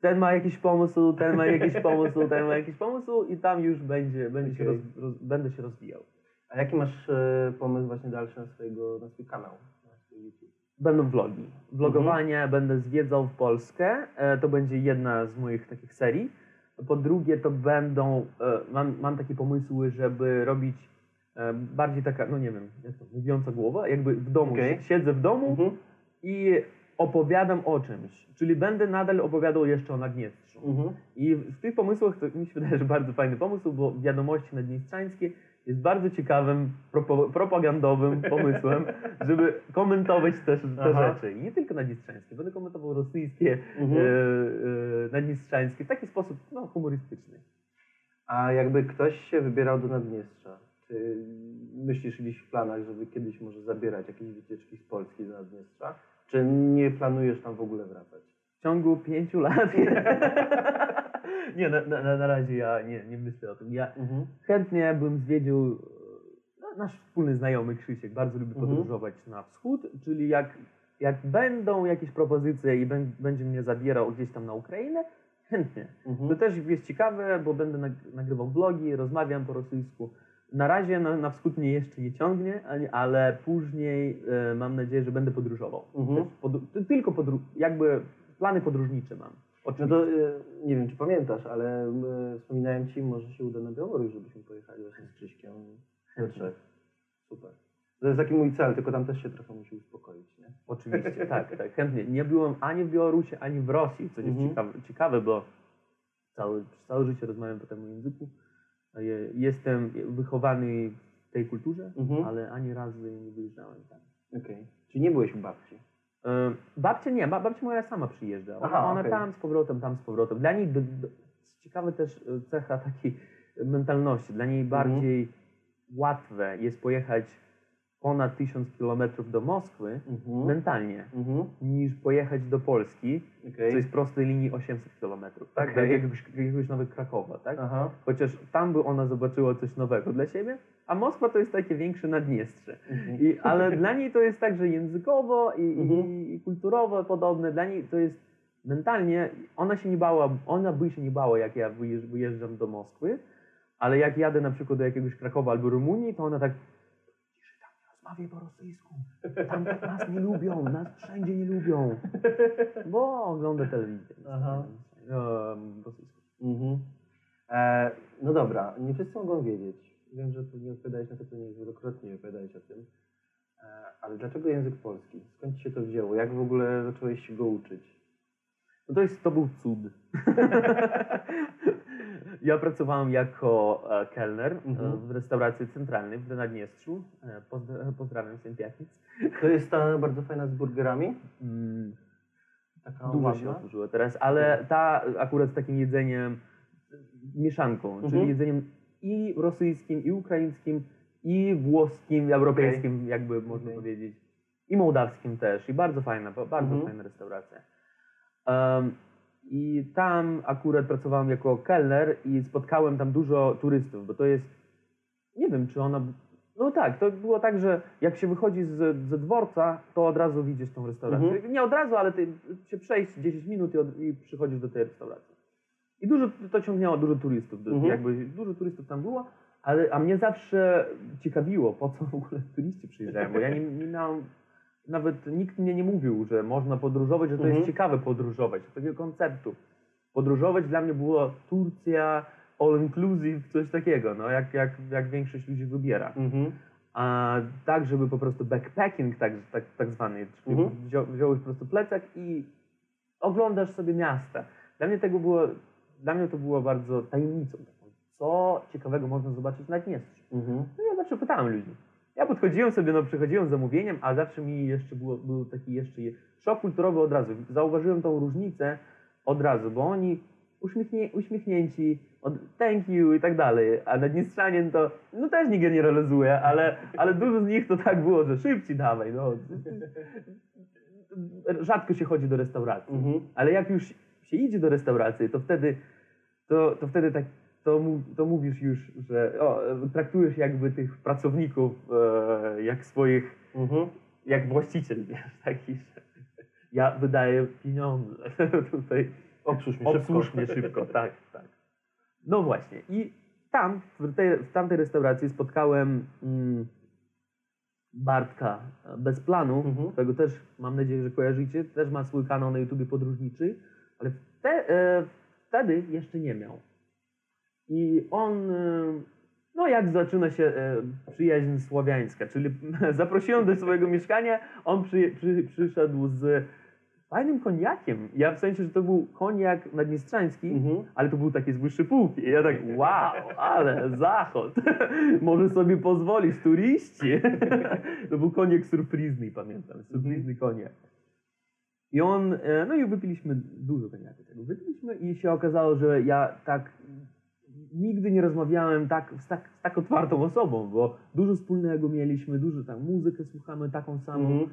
ten ma jakiś pomysł, ten ma jakiś pomysł, ten ma jakiś pomysł i tam już będzie, będzie się Okej. roz, roz, będę się rozwijał. A jaki masz e, pomysł właśnie dalszy na, swojego, na swój kanał? Na swój YouTube? Będą vlogi. Vlogowanie, będę zwiedzał w Polskę. E, To będzie jedna z moich takich serii. Po drugie, to będą, e, mam, mam takie pomysły, żeby robić bardziej taka, no nie wiem, jak to, mówiąca głowa, jakby w domu, Okej. siedzę w domu Mhm. i opowiadam o czymś. Czyli będę nadal opowiadał jeszcze o Naddniestrzu. Mhm. I w tych pomysłach to mi się wydaje, że bardzo fajny pomysł, bo wiadomości naddniestrzańskie jest bardzo ciekawym, propo, propagandowym pomysłem, żeby komentować też te rzeczy. I nie tylko naddniestrzańskie, będę komentował rosyjskie, Mhm. e, e, naddniestrzańskie w taki sposób no, humorystyczny. A jakby ktoś się wybierał do Naddniestrza, czy myślisz gdzieś w planach, żeby kiedyś może zabierać jakieś wycieczki z Polski do Naddniestrza? Czy nie planujesz tam w ogóle wracać? W ciągu pięciu lat. nie, na, na, na razie ja nie, nie myślę o tym. Ja Mhm. chętnie bym zwiedził e, nasz wspólny znajomy Krzysiek, bardzo lubi Mhm. podróżować na wschód, czyli jak, jak będą jakieś propozycje i bę- będzie mnie zabierał gdzieś tam na Ukrainę, chętnie. Mhm. To też jest ciekawe, bo będę nag- nagrywał vlogi, rozmawiam po rosyjsku. Na razie na, na wschód mnie jeszcze nie ciągnie, ale później e, mam nadzieję, że będę podróżował. Mhm. Podru- ty- tylko podru- jakby plany podróżnicze mam. No Oczywiście. to e, nie wiem, czy pamiętasz, ale e, wspominałem ci, może się uda na Białoruś, żebyśmy pojechali właśnie z Krzyśkiem we trzech. Super. To jest taki mój cel, tylko tam też się trochę musi uspokoić, nie? Oczywiście, tak, tak, chętnie. Nie byłem ani w Białorusi, ani w Rosji, co jest Mhm. ciekawe, ciekawe, bo całe, całe życie rozmawiam po temu języku. Je- Jestem wychowany w tej kulturze, Mhm. ale ani razu nie wyjeżdżałem tam. Okej. Czyli nie byłeś u babci? E, Babcia nie, ba- babcia moja sama przyjeżdża. Ona, Aha, ona tam z powrotem, tam z powrotem. Dla niej do, do, ciekawe też e, cecha takiej mentalności. Dla niej bardziej łatwe jest pojechać ponad 1000 kilometrów do Moskwy Mhm. mentalnie, Mhm. niż pojechać do Polski, Okej. co jest prostej linii 800 kilometrów. Tak? Okej. Tak jakiegoś, jakiegoś nawet Krakowa, tak? Aha. Chociaż tam by ona zobaczyła coś nowego dla siebie, a Moskwa to jest takie większe Naddniestrze. Mhm. I, ale dla niej to jest także językowo i, Mhm. i, i kulturowo podobne. Dla niej to jest mentalnie, ona się nie bała, ona by się nie bała, jak ja wyjeżdż, wyjeżdżam do Moskwy, ale jak jadę na przykład do jakiegoś Krakowa albo Rumunii, to ona tak rozmawiaj po rosyjsku. Tam tak nas nie lubią, nas wszędzie nie lubią. Bo ogląda telewizję. Aha. Um, rosyjską. Mhm. E, no dobra, nie wszyscy mogą wiedzieć. Wiem, że pewnie odpowiadałeś na to pytanie, wielokrotnie opowiadałeś o tym. E, ale dlaczego język polski? Skąd ci się to wzięło? Jak w ogóle zacząłeś się go uczyć? No to jest, to był cud. ja pracowałem jako e, kelner e, Mhm. w restauracji centralnej w Naddniestrzu. E, pozdra- pozdrawiam Sępiatnic. To jest ta bardzo fajna z burgerami? Mm, Taka dużo ładna? się otworzyło teraz, ale ta akurat z takim jedzeniem, mieszanką, Mhm. czyli jedzeniem i rosyjskim, i ukraińskim, i włoskim, i europejskim, jakby można Okej. powiedzieć. I mołdawskim też. I bardzo fajna, ba- bardzo Mhm. fajna restauracja. Em, I tam akurat pracowałem jako kelner i spotkałem tam dużo turystów, bo to jest, nie wiem czy ona, no tak, to było tak, że jak się wychodzi z, ze dworca, to od razu widzisz tą restaurację. Mhm. Nie od razu, ale ty się przejść 10 minut i, od, i przychodzisz do tej restauracji. I dużo to ciągnęło dużo turystów, Mhm. jakby dużo turystów tam było, ale a mnie zawsze ciekawiło, po co w ogóle turyści przyjeżdżają, bo ja nie, nie miałem, nawet nikt mnie nie mówił, że można podróżować, że to Mhm. jest ciekawe podróżować, takiego konceptu. Podróżować dla mnie było Turcja, all inclusive, coś takiego, no jak, jak, jak większość ludzi wybiera. Mhm. A tak, żeby po prostu backpacking tak, tak, tak zwany, czyli Mhm. wzią, wziąłeś po prostu plecak i oglądasz sobie miasta. Dla mnie tego było, dla mnie to było bardzo tajemnicą taką. Co ciekawego można zobaczyć na Dniestrzu? Mhm. No ja zawsze pytałem ludzi. Ja podchodziłem sobie, no przychodziłem z zamówieniem, a zawsze mi jeszcze było, był taki jeszcze je- szok kulturowy od razu. Zauważyłem tą różnicę od razu, bo oni uśmiechnie, uśmiechnięci, od thank you i tak dalej, a Naddniestrzanin to, no też nie generalizuje, ale, ale dużo z nich to tak było, że szybciej dawaj, no. Rzadko się chodzi do restauracji. Mhm. Ale jak już się idzie do restauracji, to wtedy, to, to wtedy tak, to, to mówisz już, że o, traktujesz jakby tych pracowników e, jak swoich, Mhm. jak właściciel, wiesz, taki, że ja wydaję pieniądze tutaj, Obsłuż mnie obsłuż szybko. mnie szybko, tak, tak. No właśnie i tam, w, tej, w tamtej restauracji spotkałem mm, Bartka bez planu, Mhm. którego też mam nadzieję, że kojarzycie, też ma swój kanał na YouTubie podróżniczy, ale wte, e, wtedy jeszcze nie miał. I on, e, no jak zaczyna się e, przyjaźń słowiańska, czyli zaprosiłem do swojego mieszkania, on przy, przy, przyszedł z fajnym koniakiem. Ja w sensie, że to był koniak naddniestrzański, Mhm. ale to był taki z wyższej półki. I ja tak, wow, ale zachód. Może sobie pozwolisz, turyści. to był koniak surprizny, pamiętam. Surprizny koniak. I on, e, no i wypiliśmy dużo koniaku tego. Wypiliśmy i się okazało, że ja tak nigdy nie rozmawiałem tak, z, tak, z tak otwartą osobą, bo dużo wspólnego mieliśmy, dużo tam muzykę słuchamy taką samą, Mhm.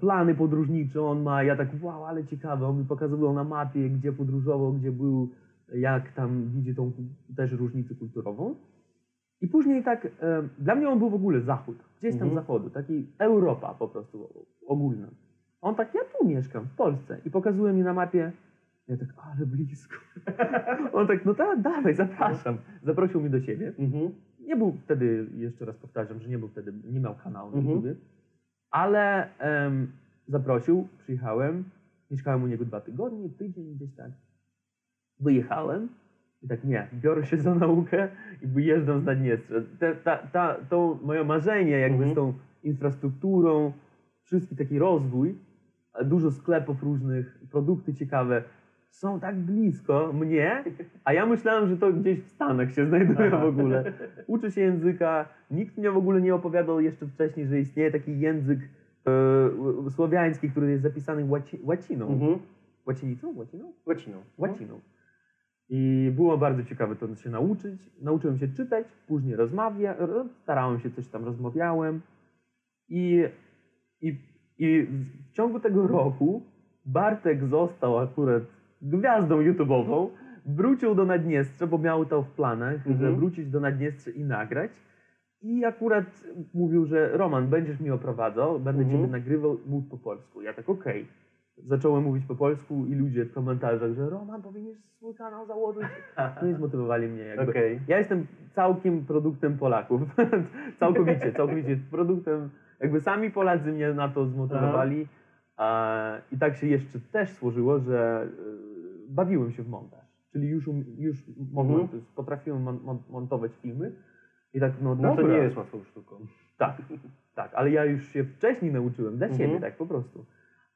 plany podróżnicze on ma, ja tak wow, ale ciekawe, on mi pokazywał na mapie, gdzie podróżował, gdzie był, jak tam widzi tą też różnicę kulturową. I później tak, e, dla mnie on był w ogóle zachód, gdzieś tam Mhm. zachodu, taki Europa po prostu ogólna. On tak, ja tu mieszkam, w Polsce i pokazuje mi na mapie, ja tak, ale blisko. On tak, no tak, dawaj, zapraszam. Zaprosił mnie do siebie. Mhm. Nie był wtedy, jeszcze raz powtarzam, że nie był wtedy, nie miał kanału na Mhm. YouTube, ale em, zaprosił, przyjechałem, mieszkałem u niego dwa tygodnie, tydzień gdzieś tak. Wyjechałem i tak nie, biorę się za naukę i wyjeżdżam z Naddniestrza. Ta, ta, ta, to moje marzenie jakby Mhm. z tą infrastrukturą, wszystki taki rozwój, dużo sklepów różnych, produkty ciekawe, są tak blisko mnie, a ja myślałem, że to gdzieś w Stanach się znajduje w ogóle. Uczę się języka, nikt mnie w ogóle nie opowiadał jeszcze wcześniej, że istnieje taki język e, słowiański, który jest zapisany łaci, łaciną. Mhm. Łacinicą? Łaciną? Łaciną. Łaciną. I było bardzo ciekawe to się nauczyć. Nauczyłem się czytać, później rozmawiać, starałem się coś tam rozmawiałem. I, i, I w ciągu tego roku Bartek został akurat gwiazdą YouTube'ową, wrócił do Naddniestrza, bo miał to w planach, Mhm. że wrócić do Naddniestrza i nagrać. I akurat mówił, że Roman, będziesz mi oprowadzał, będę Mhm. ciebie nagrywał, mów po polsku. Ja tak, okej. Zacząłem mówić po polsku i ludzie w komentarzach, że Roman, powinieneś swój kanał założyć. No i zmotywowali mnie jakby. Okej. Ja jestem całkiem produktem Polaków. całkowicie, całkowicie produktem. Jakby sami Polacy mnie na to zmotywowali. A, I tak się jeszcze też złożyło, że y, bawiłem się w montaż. Czyli już, um- już mogłem, Mhm. potrafiłem mon, mon, montować filmy. I tak, no, No to dobra. nie jest łatwą sztuką. Tak, tak, ale ja już się wcześniej nauczyłem dla Mhm. siebie, tak po prostu.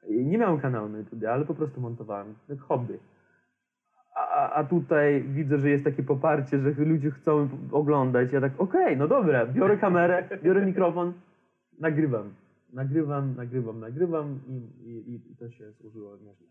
Nie miałem kanału na YouTube, ale po prostu montowałem, jak hobby. A, a- a tutaj widzę, że jest takie poparcie, że ludzie chcą oglądać. Ja tak, okej, no dobra, biorę kamerę, biorę mikrofon, nagrywam. Nagrywam, nagrywam, nagrywam i, i, i to się złożyło nieźle.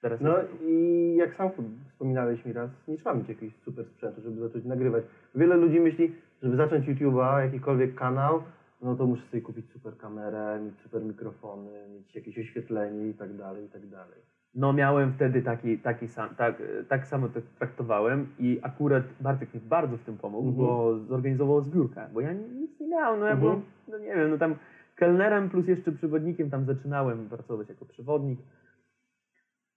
Teraz No jest- i jak sam wspominałeś mi raz, nie trzeba mieć jakiegoś super sprzętu, żeby zacząć nagrywać. Wiele ludzi myśli, żeby zacząć YouTube'a, jakikolwiek kanał, no to muszę sobie kupić super kamerę, mieć super mikrofony, mieć jakieś oświetlenie i tak dalej, i tak dalej. No miałem wtedy taki, taki sam, tak, tak samo to traktowałem i akurat Bartek mi bardzo w tym pomógł, Mhm. bo zorganizował zbiórkę, bo ja nic nie miałem, no ja Mhm. byłem, no nie wiem, no tam kelnerem plus jeszcze przewodnikiem tam zaczynałem pracować jako przewodnik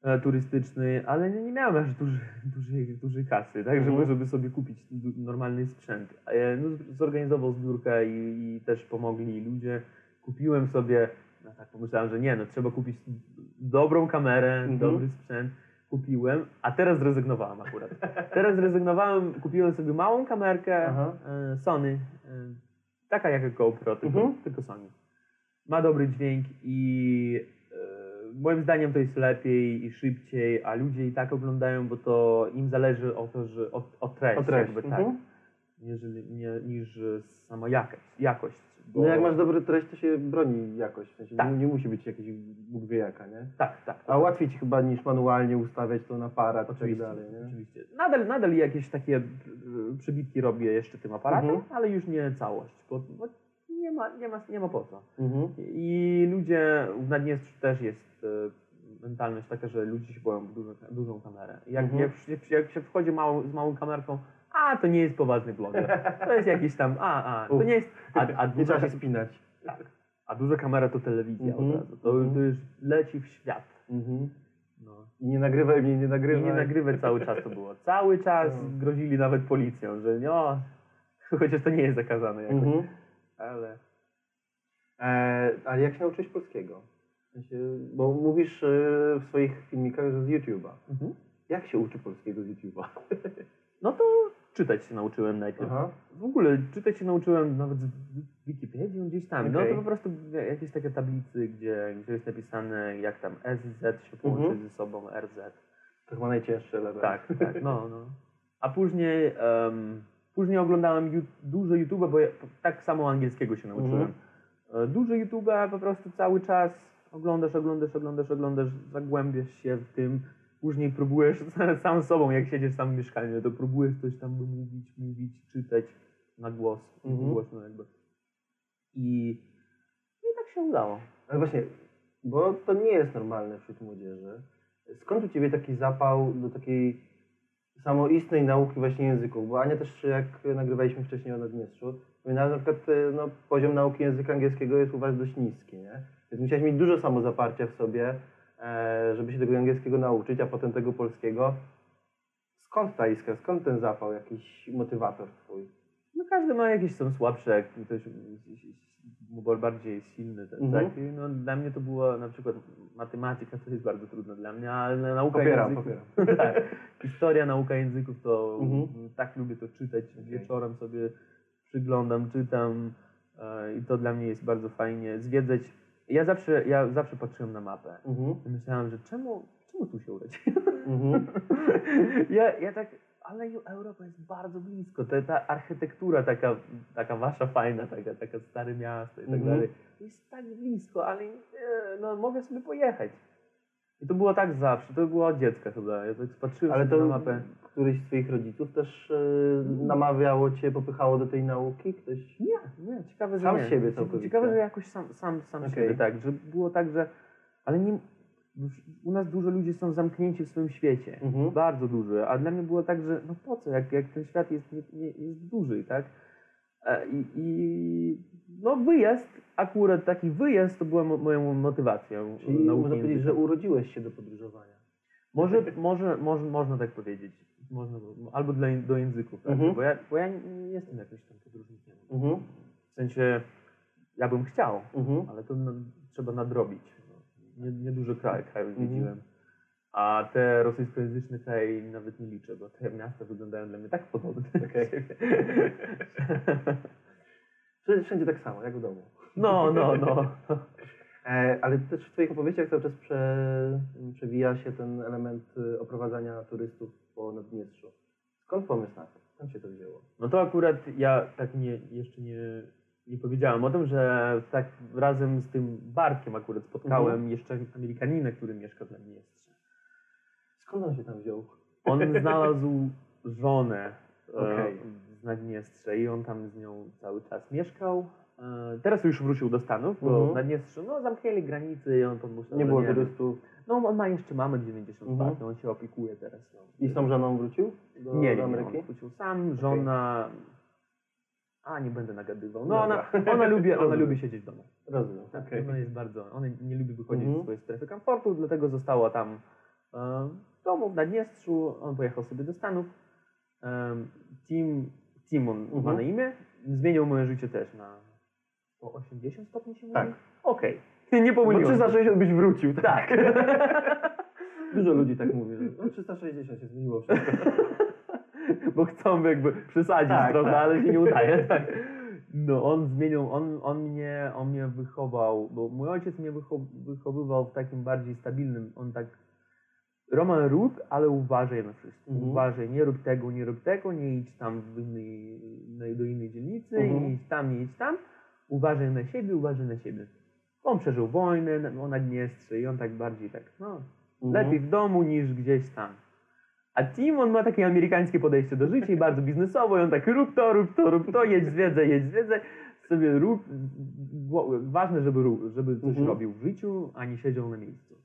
e, turystyczny, ale nie, nie miałem aż dużej, dużej, dużej kasy, tak, żeby, Mhm. żeby sobie kupić normalny sprzęt. E, No, zorganizował zbiórkę i, i też pomogli ludzie. Kupiłem sobie, no tak pomyślałem, że nie, no trzeba kupić dobrą kamerę, Mhm. dobry sprzęt. Kupiłem, a teraz zrezygnowałem akurat. Teraz zrezygnowałem, kupiłem sobie małą kamerkę Aha. e, Sony, taka jak GoPro, tylko, Mhm. tylko Sony. Ma dobry dźwięk i e, moim zdaniem to jest lepiej i szybciej, a ludzie i tak oglądają, bo to im zależy o to, że o, o treść, O treść. jakby Mhm. tak, jeżeli, nie, niż sama jakość. jakość bo, No jak masz dobry treść, to się broni jakoś. W sensie Tak. nie, nie musi być jakiś Bóg wie jaka, nie? Tak, tak. A łatwiej ci chyba niż manualnie ustawiać to na aparat tak Oczywiście, dalej, nie? oczywiście. Nadal, nadal jakieś takie e, przybitki robię jeszcze tym aparatem, Mhm. ale już nie całość, bo, bo ma, nie, ma, nie ma po co. Mhm. I ludzie w Naddniestrzu też jest e, mentalność taka, że ludzie się boją dużo, dużą kamerę. Jak, Mhm. jak, się- jak się wchodzi małą, z małą kamerką, a to nie jest poważny bloger. To jest jakiś tam, a, a, to nie jest. A, a, Nie trzeba się spinać. tak, a duża kamera to telewizja Mhm. od razu. To, Mhm. to już leci w świat. Mhm. No. I nie nagrywaj mnie, nie I nagrywaj. nie nagrywaj cały czas to było. Cały czas No. grozili nawet policją, że no, chociaż to nie jest zakazane jakoś, Mhm. ale... E, ale jak się nauczyłeś polskiego? W sensie, bo mówisz e, w swoich filmikach, że z YouTube'a. Mhm. Jak się uczy polskiego z YouTube'a? No to czytać się nauczyłem najpierw. Aha. W ogóle czytać się nauczyłem nawet z Wikipedii gdzieś tam. No Okej. to po prostu jakieś takie tablicy, gdzie, gdzie jest napisane jak tam SZ się połączy Mhm. ze sobą, RZ. To chyba najcięższe level. Tak, tak, no, no. A później, em, później oglądałem ju- dużo YouTube'a, bo ja tak samo angielskiego się nauczyłem. E, Dużo YouTube'a po prostu cały czas oglądasz, oglądasz, oglądasz, oglądasz, zagłębiasz się w tym później próbujesz sam sobą, jak siedzisz sam w mieszkaniu, to próbujesz coś tam mówić, mówić, czytać na głos, Mhm. głośno jakby. I, I tak się udało. Ale właśnie, bo to nie jest normalne wśród młodzieży. Skąd u Ciebie taki zapał do takiej samoistnej nauki właśnie języków? Bo Ania też, jak nagrywaliśmy wcześniej o Naddniestrzu, że na przykład e, no, poziom nauki języka angielskiego jest u Was dość niski, nie? Więc musiałeś mieć dużo samozaparcia w sobie, e, żeby się tego angielskiego nauczyć, a potem tego polskiego. Skąd ta iskra, skąd ten zapał, jakiś motywator Twój? No każdy ma jakieś są słabsze, ktoś bardziej silny. Tak, Mhm. tak? No, dla mnie to była na przykład matematyka, to jest bardzo trudna dla mnie, ale nauka Popieram, języków, popieram. tak, historia, nauka języków, to Mhm. tak lubię to czytać. Wieczorem sobie przyglądam, czytam e, i to dla mnie jest bardzo fajnie. Zwiedzać. Ja zawsze, ja zawsze patrzyłem na mapę Mhm. i myślałem, że czemu, czemu tu się urodziłem? Mhm. ja, ja tak, ale Europa jest bardzo blisko. Ta, ta architektura taka, taka wasza fajna, taka, taka stare miasto i tak Mhm. dalej. Jest tak blisko, ale no, mogę sobie pojechać. I to było tak zawsze, to było od dziecka chyba. Ja tak patrzyłem Ale to na mapę. Któryś z Twoich rodziców też e, namawiało Cię, popychało do tej nauki? Ktoś? Nie, nie, ciekawe, że Sam nie. siebie Cie- całkowicie. Ciekawe, że jakoś sam, sam, sam Okej. siebie, tak, że było tak, że, ale nie, u nas dużo ludzi są zamknięci w swoim świecie, Mhm. bardzo dużo, a dla mnie było tak, że no po co, jak, jak ten świat jest, nie, nie, jest duży, tak, E, i, i no wyjazd, akurat taki wyjazd to była mo, moją motywacją. Czyli można powiedzieć, że urodziłeś się do podróżowania. Może, może, może, można tak powiedzieć. Można, albo dla, do języków, tak? Mhm. bo, ja, bo ja nie jestem jakimś tam podróżnikiem. Mhm. W sensie, ja bym chciał, Mhm. ale to na, trzeba nadrobić. No, Nie, nie dużo kraj, Mhm. zwiedziłem. A te rosyjskojęzyczne kraje nawet nie liczę, bo te miasta wyglądają dla mnie tak podobne. Okej. Wszędzie, wszędzie tak samo, jak w domu. No, no, no. E, ale też w Twoich opowieściach cały czas prze, przewija się ten element e, oprowadzania turystów po Naddniestrzu. Skąd pomysł na to? Skąd się to wzięło? No to akurat ja tak nie, jeszcze nie, nie powiedziałem o tym, że tak razem z tym Bartkiem akurat spotkałem Mhm. jeszcze Amerykaninę, który mieszka w Naddniestrze. Skąd on się tam wziął? On znalazł żonę e, Okej. z Naddniestrze i on tam z nią cały czas mieszkał. E, Teraz już wrócił do Stanów, bo Mhm. w Naddniestrzu no, zamknęli granice i on pomyślał, Nie że było nie, turystów. No on ma jeszcze mamę 92, Mhm. on się opiekuje teraz. No. I z tą żoną wrócił do, nie, nie, do nie, Ameryki? on wrócił sam, żona... A, nie będę nagadywał. No Dobra. ona, ona, lubi, ona lubi siedzieć w domu. Rozumiem. Tak, okej. Ona jest bardzo, ona nie lubi wychodzić Mhm. ze swojej strefy komfortu, dlatego została tam w domu w Naddniestrzu, on pojechał sobie do Stanów. Tim, Timon ma Mhm. na imię, zmienił moje życie też na 180 stopni się mówi? Tak. Okej, nie Bo pomyliłem. 360 byś wrócił, tak? Tak. Dużo ludzi tak mówi, że no, 360 się zmieniło wszystko. Bo chcą jakby przesadzić Tak, trochę, tak. ale się nie udaje. Tak. No on zmienił, on, on, mnie, on mnie wychował, bo mój ojciec mnie wycho- wychowywał w takim bardziej stabilnym, on tak Roman rób, ale uważaj na wszystko. Mhm. Uważaj, nie rób tego, nie rób tego, nie idź tam w innej, na- do innej dzielnicy, Mhm. nie idź tam, nie idź tam. Uważaj na siebie, uważaj na siebie. On przeżył wojnę, na- on na Dniestrze i on tak bardziej tak, no, Mhm. lepiej w domu niż gdzieś tam. A Tim, on ma takie amerykańskie podejście do życia i bardzo biznesowe. I on tak rób to, rób to, rób to, jedź zwiedzaj, jedź zwiedzaj. Sobie rób. Ważne, żeby, żeby coś Mhm. robił w życiu, a nie siedział na miejscu.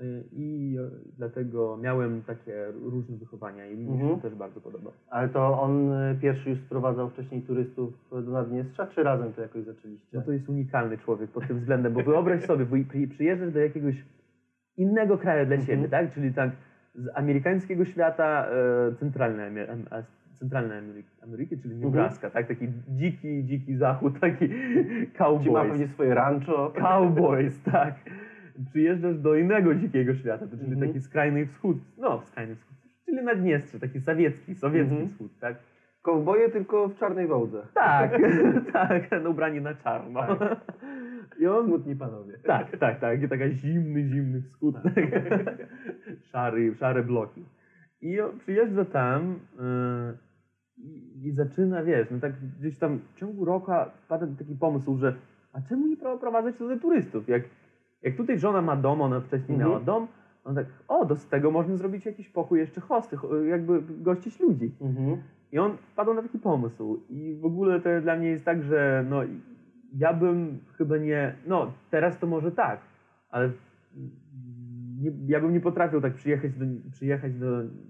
Y, I e, dlatego miałem takie różne wychowania i mi się Mhm. to też bardzo podoba. Ale to on y, pierwszy już sprowadzał wcześniej turystów do Naddniestrza, czy razem to jakoś zaczęliście? No to jest unikalny człowiek pod tym względem, bo wyobraź sobie, bo przyjeżdżasz do jakiegoś innego kraju dla Mhm. siebie, tak? Czyli tak z amerykańskiego świata e, centralnej, Amery- centralnej Ameryki, Ameryki, czyli Mhm. Nebraska, tak? Taki dziki, dziki zachód, taki Ci ma cowboys. pewnie swoje rancho. Cowboys, tak. Przyjeżdżasz do innego dzikiego świata, to czyli Mhm. taki skrajny wschód, no skrajny wschód, czyli Naddniestrze, taki sowiecki, sowiecki Mhm. wschód, tak? Kowboje tylko w czarnej wołdze. Tak, tak, no ubrani na czarno. Tak. I on Smutni panowie. tak, tak, tak. I taka zimny, zimny wschód. Szary, szare bloki. I przyjeżdża tam yy, i, zaczyna, wiesz, no tak gdzieś tam w ciągu roku wpada taki pomysł, że a czemu nie pro- prowadzać tutaj turystów? Jak, jak tutaj żona ma dom, ona wcześniej Mhm. miała dom, On tak, o, do z tego można zrobić jakiś pokój jeszcze hosty, jakby gościć ludzi. Mhm. I on wpadł na taki pomysł. I w ogóle to dla mnie jest tak, że no, ja bym chyba nie. No, teraz to może tak, ale nie, ja bym nie potrafił tak przyjechać do, przyjechać do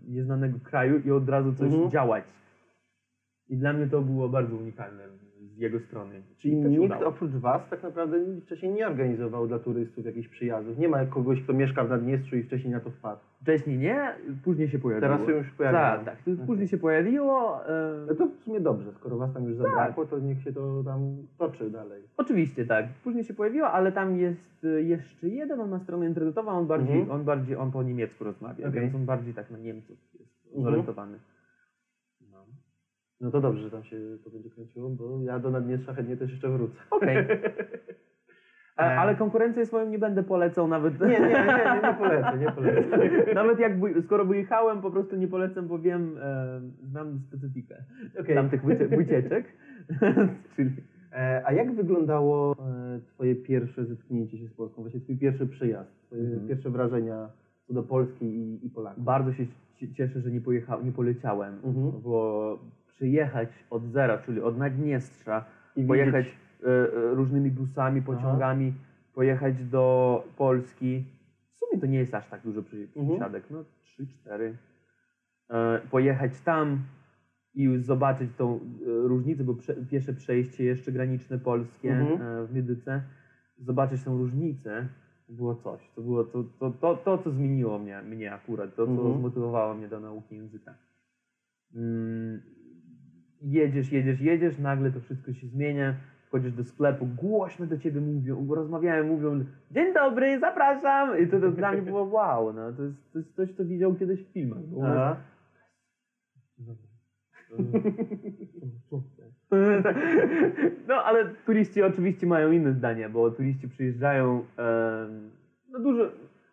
nieznanego kraju i od razu coś Mhm. działać. I dla mnie to było bardzo unikalne z jego strony. Czyli nikt udało. oprócz Was tak naprawdę wcześniej nie organizował dla turystów jakichś przyjazdów. Nie ma kogoś, kto mieszka w Naddniestrzu i wcześniej na to wpadł. Wcześniej nie, później się pojawiło. Teraz się już pojawiło. Tak, tak. Później się pojawiło. e, No to w sumie dobrze, skoro Was tam już Tak. zabrakło, to niech się to tam toczy dalej. Oczywiście, tak. Później się pojawiło, ale tam jest y, jeszcze jeden, on ma stronę internetową, on bardziej, Mhm. on bardziej, on po niemiecku rozmawia, Okej. więc on bardziej tak na Niemców jest Mhm. zorientowany. No. No to dobrze, że tam się to będzie kręciło, bo ja do Naddniestrza chętnie też jeszcze wrócę. Okej. E. Ale konkurencję swoją nie będę polecał nawet. Nie, nie, nie, nie polecę, nie polecę. nawet jak skoro wyjechałem, po prostu nie polecam, bo wiem, e, znam specyfikę Okej. tamtych wycie, wycieczek. Czyli E, a jak wyglądało e, Twoje pierwsze zetknięcie się z Polską, właśnie Twój pierwszy przyjazd, Twoje Mhm. pierwsze wrażenia co do Polski i, i Polaków? bardzo się ci- cieszę, że nie, pojechał, nie poleciałem, Mhm. bo przyjechać od zera, czyli od Naddniestrza, I pojechać e, różnymi busami, pociągami, pojechać do Polski. W sumie to nie jest aż tak dużo przy- Mhm. przysiadek, no 3-4. E, pojechać tam i zobaczyć tą różnicę, bo prze, pierwsze przejście jeszcze graniczne polskie Mhm. w Niedyce, zobaczyć tą różnicę, było coś. To było to, to, to, to co zmieniło mnie, mnie akurat, to, co Mhm. zmotywowało mnie do nauki języka. Mm, jedziesz, jedziesz, jedziesz, nagle to wszystko się zmienia, wchodzisz do sklepu, głośno do ciebie mówią, rozmawiają, mówią dzień dobry, zapraszam i to, to dla mnie było wow, no, to, jest, to jest coś, co widział kiedyś w filmach. Bo Aha. No, ale turyści oczywiście mają inne zdanie, bo turyści przyjeżdżają, no dużo,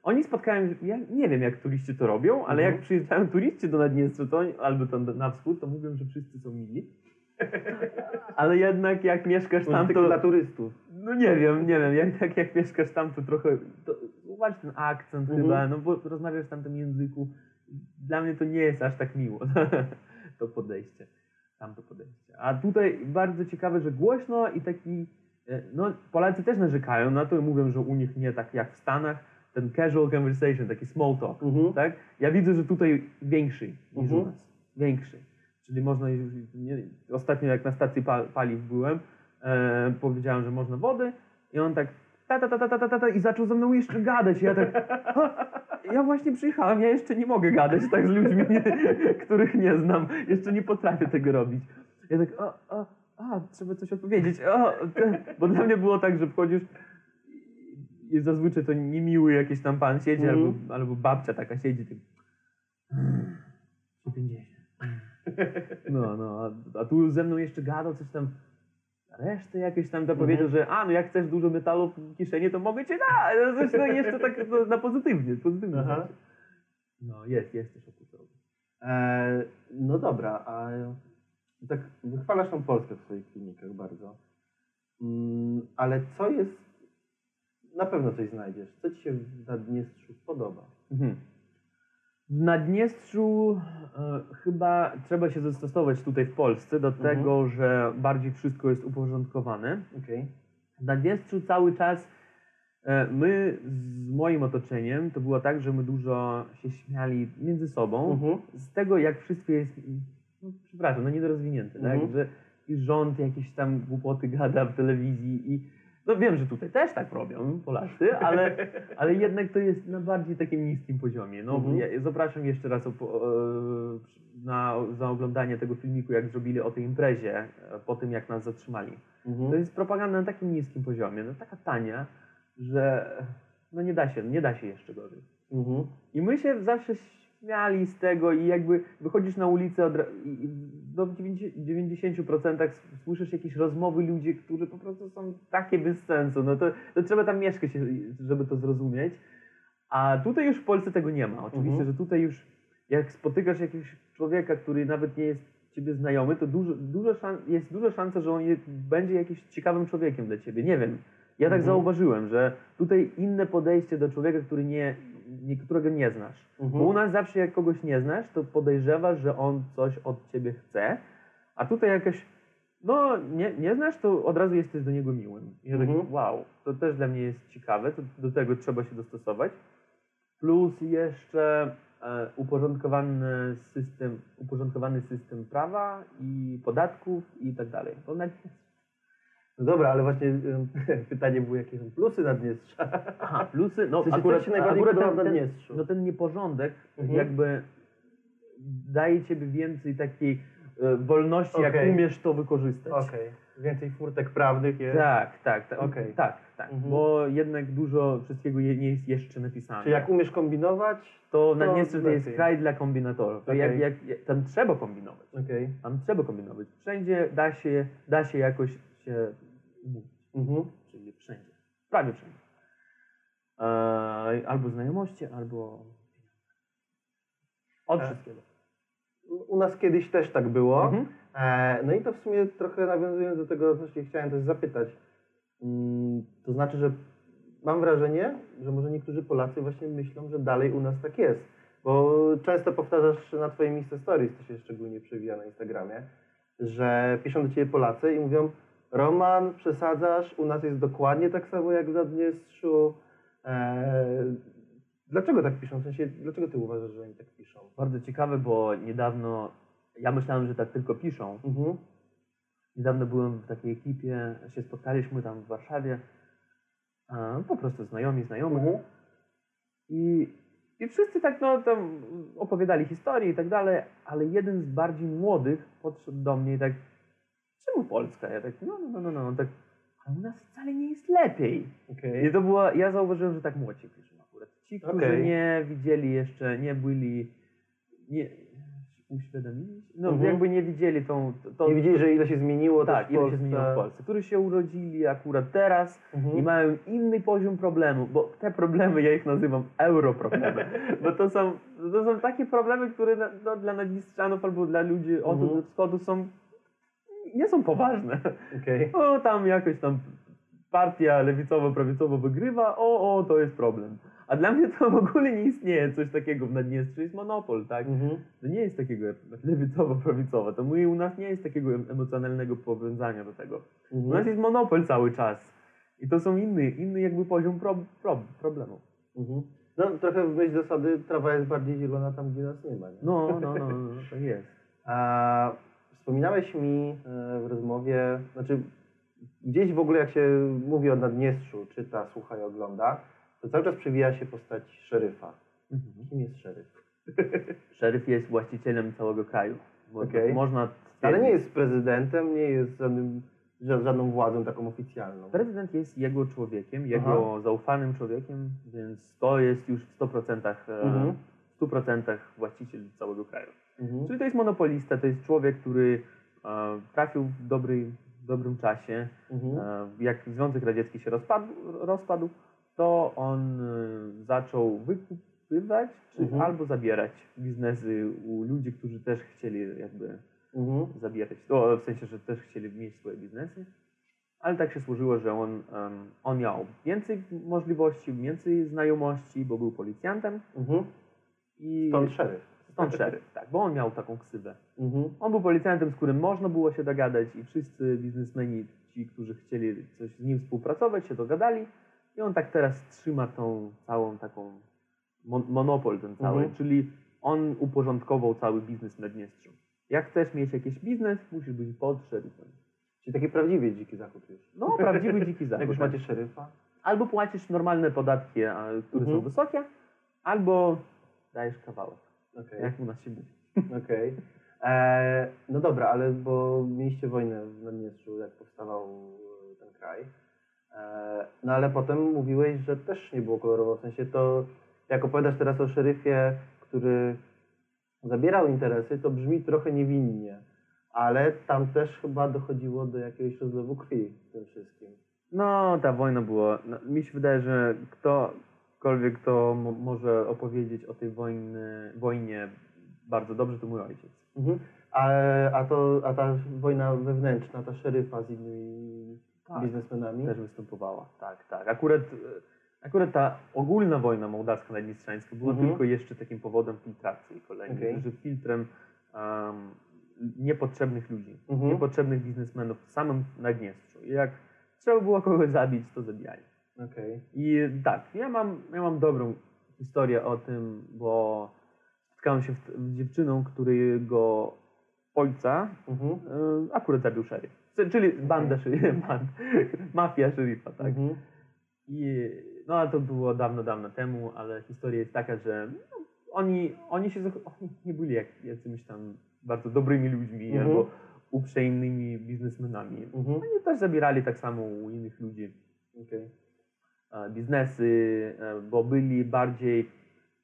oni spotkają, ja nie wiem jak turyści to robią, ale Mhm. jak przyjeżdżają turyści do Naddniestrza, to albo tam na wschód, to mówią, że wszyscy są mili. Ale jednak jak mieszkasz tam, tylko to... dla turystów. No nie wiem, nie wiem, jak, jak, mieszkasz tam, to trochę, to, zobacz ten akcent Mhm. chyba, no bo rozmawiasz w tamtym języku. Dla mnie to nie jest aż tak miło, to podejście, tamto podejście. A tutaj bardzo ciekawe, że głośno i taki, e, no Polacy też narzekają na to i mówią, że u nich nie tak jak w Stanach, ten casual conversation, taki small talk, Mhm. tak? Ja widzę, że tutaj większy niż Mhm. u nas, większy. Czyli można, już- nie, ostatnio jak na stacji pa, paliw byłem, e, powiedziałem, że można wody i on tak ta, ta, ta, ta, ta, ta, ta, i zaczął ze mną jeszcze gadać. Ja tak, "Ha, ja właśnie przyjechałem, ja jeszcze nie mogę gadać tak z ludźmi, nie, których nie znam. Jeszcze nie potrafię tego robić. Ja tak, a, a, a trzeba coś odpowiedzieć. O, bo dla mnie było tak, że wchodzisz i zazwyczaj to niemiły jakiś tam pan siedzi, Mhm. albo, albo babcia taka siedzi, tak 150. No, no, a, a tu ze mną jeszcze gadał coś tam, resztę jakieś tam to Mhm. powiedział, że a, no jak chcesz dużo metalu w kieszeni, to mogę cię dać. No, no, jeszcze tak no, na pozytywnie, pozytywnie. Aha. No, jest, jest też okutowy. E, no dobra, a tak wychwalasz tą Polskę w swoich filmikach bardzo. Mm, ale co jest, na pewno coś znajdziesz. Co Ci się w Naddniestrzu podoba? Mhm. W Naddniestrzu e, chyba trzeba się zastosować tutaj w Polsce do Mhm. tego, że bardziej wszystko jest uporządkowane. Okej. W Naddniestrzu cały czas e, my z moim otoczeniem to było tak, że my dużo się śmiali między sobą Mhm. z tego, jak wszystko jest, no, przepraszam, no niedorozwinięte, Mhm. tak? Że i rząd jakieś tam głupoty gada w telewizji i no wiem, że tutaj też tak robią Polacy, ale, ale jednak to jest na bardziej takim niskim poziomie. No, Mhm. ja zapraszam jeszcze raz e, na, za oglądanie tego filmiku, jak zrobili o tej imprezie, e, po tym jak nas zatrzymali. Mhm. To jest propaganda na takim niskim poziomie, no taka tania, że no nie da się, nie da się jeszcze gorzej. Mhm. I my się zawsze śmiali z tego i jakby wychodzisz na ulicę od, i do 90% 90% słyszysz jakieś rozmowy ludzi, którzy po prostu są takie bez sensu. No to, to trzeba tam mieszkać, żeby to zrozumieć. A tutaj już w Polsce tego nie ma. Oczywiście, Mhm. że tutaj już jak spotykasz jakiegoś człowieka, który nawet nie jest ciebie znajomy, to dużo, dużo jest duża szansa, że on będzie jakimś ciekawym człowiekiem dla ciebie. Nie wiem. Ja tak Mhm. zauważyłem, że tutaj inne podejście do człowieka, który nie, którego nie znasz. Mhm. Bo u nas zawsze jak kogoś nie znasz, to podejrzewasz, że on coś od ciebie chce, a tutaj jakaś, no nie, nie znasz, to od razu jesteś do niego miłym. I ja tak, Mhm. wow, to też dla mnie jest ciekawe, to do tego trzeba się dostosować. Plus jeszcze e, uporządkowany system, uporządkowany system prawa i podatków i tak dalej. To na, No dobra, ale właśnie pytanie było, jakie są plusy Naddniestrza? aha, plusy, no W sensie, akurat, się najbardziej akurat ten, ten, no ten nieporządek Mhm. jakby daje ciebie więcej takiej e, wolności, jak Okej. umiesz to wykorzystać. Okej, więcej furtek prawnych jest. Tak, tak, tak. Okej. tak, tak. Mhm. bo jednak dużo wszystkiego je- nie jest jeszcze napisane. Czy jak umiesz kombinować? to to Naddniestrze to jest kraj dla kombinatorów. To Okej. jak, jak, jak, tam trzeba kombinować. Okej. Tam trzeba kombinować. Wszędzie da się, da się jakoś się umówić. Mhm. Czyli wszędzie. Prawie wszędzie. E, albo znajomości, albo od E. wszystkiego. U nas kiedyś też tak było. Mhm. E, no i to w sumie trochę nawiązując do tego, co się chciałem też zapytać. Mm, to znaczy, że mam wrażenie, że może niektórzy Polacy właśnie myślą, że dalej u nas tak jest. Bo często powtarzasz na Twoim Insta Stories, to się szczególnie przewija na Instagramie, że piszą do Ciebie Polacy i mówią Roman, przesadzasz, u nas jest dokładnie tak samo jak w Naddniestrzu. E, dlaczego tak piszą? W sensie, dlaczego Ty uważasz, że oni tak piszą? Bardzo ciekawe, bo niedawno, ja myślałem, że tak tylko piszą. Mhm. Niedawno byłem w takiej ekipie, się spotkaliśmy tam w Warszawie. Po prostu znajomi, znajomi. Mhm. I, I wszyscy tak no, tam opowiadali historie i tak dalej, ale jeden z bardziej młodych podszedł do mnie i tak, czemu Polska? Ja tak, no, no, no, no, no, tak, a u nas wcale nie jest lepiej. Okej. I to było, ja zauważyłem, że tak młodzi piszą akurat. Ci, którzy nie widzieli jeszcze, nie byli, nie, uświadomili się? No, Mhm. jakby nie widzieli tą, to, to Nie widzieli, że ile się zmieniło tak, ile się zmieniło w Polsce, którzy się urodzili akurat teraz, Mhm. i mają inny poziom problemu, bo te problemy ja ich nazywam europroblemy, bo to są, to są takie problemy, które no, dla Naddniestrzanów albo dla ludzi osób Mhm. ze wschodu są, nie są poważne. Okej. O, tam jakoś tam partia lewicowo-prawicowo wygrywa, o, o, to jest problem. A dla mnie to w ogóle nie istnieje coś takiego w Naddniestrzu, jest monopol, tak? Mhm. To nie jest takiego lewicowo-prawicowo, to my, u nas nie jest takiego em- emocjonalnego powiązania do tego. U nas Mhm. jest monopol cały czas. I to są inny, inny jakby poziom pro, pro, problemu. Mhm. No trochę w myśl zasady trawa jest bardziej zielona tam, gdzie nas nie ma. Nie? No, no, no, no tak jest. A wspominałeś mi e, w rozmowie, znaczy gdzieś w ogóle jak się mówi o Naddniestrzu, czyta, słucha i ogląda, to cały czas przewija się postać szeryfa. Mhm. Kim jest szeryf? Szeryf jest właścicielem całego kraju. Okej. Można Ale nie jest prezydentem, nie jest żadnym, ża- żadną władzą taką oficjalną. Prezydent jest jego człowiekiem, jego zaufanym człowiekiem, więc to jest już w 100%, e, Mhm. w 100% właściciel całego kraju. Mhm. Czyli to jest monopolista, to jest człowiek, który e, trafił w, dobry, dobrym czasie. Mhm. E, jak Związek Radziecki się rozpadł, rozpadł to on e, zaczął wykupywać czy Mhm. albo zabierać biznesy u ludzi, którzy też chcieli jakby Mhm. zabierać. To w sensie, że też chcieli mieć swoje biznesy. Ale tak się służyło, że on, em, on miał więcej możliwości, więcej znajomości, bo był policjantem Mhm. i Stąd szeryf. Stąd szeryf, tak, bo on miał taką ksywę. Mhm. On był policjantem, z którym można było się dogadać i wszyscy biznesmeni, ci, którzy chcieli coś z nim współpracować, się dogadali i on tak teraz trzyma tą całą taką mon monopol ten cały, Mhm. czyli on uporządkował cały biznes w Naddniestrzu. Jak chcesz mieć jakiś biznes, musisz być pod szeryfem. Czyli taki prawdziwy dziki zachód już. No, prawdziwy dziki Jak zachód. już tak. macie szeryfa? Albo płacisz normalne podatki, które Mhm. są wysokie, albo dajesz kawałek, Okej. jak u nas się mówi. Okej. E, No dobra, ale bo mieliście wojnę w Naddniestrzu, jak powstawał e, ten kraj. E, No ale potem mówiłeś, że też nie było kolorowo. W sensie to, jak opowiadasz teraz o szeryfie, który zabierał interesy, to brzmi trochę niewinnie. Ale tam też chyba dochodziło do jakiegoś rozlewu krwi w tym wszystkim. No, ta wojna była. No, mi się wydaje, że ktokolwiek, kto mo- może opowiedzieć o tej wojny, wojnie bardzo dobrze, to mój ojciec. Mhm. A, a, to, a ta wojna wewnętrzna, ta szeryfa z innymi Tak. biznesmenami? Też występowała. Tak, tak. Akurat Akurat ta ogólna wojna mołdawsko-naddniestrzańska była Mhm. tylko jeszcze takim powodem filtracji kolejnej, Okej. że filtrem um, niepotrzebnych ludzi, Mhm. niepotrzebnych biznesmenów w samym Naddniestrzu. I jak trzeba było kogoś zabić, to zabijali. Okej. I tak, ja mam, ja mam dobrą historię o tym, bo spotkałem się z dziewczyną, którego ojca Mhm. e, akurat zabił szeryf. Czyli banda szeryfa, band, mafia szeryfa, tak. Mhm. I, no ale to było dawno, dawno temu, ale historia jest taka, że no, oni, oni się oni nie byli jak, jakimiś tam bardzo dobrymi ludźmi Mhm. albo uprzejmymi biznesmenami. Mhm. Oni też zabierali tak samo u innych ludzi Okej. E, biznesy, e, bo byli bardziej.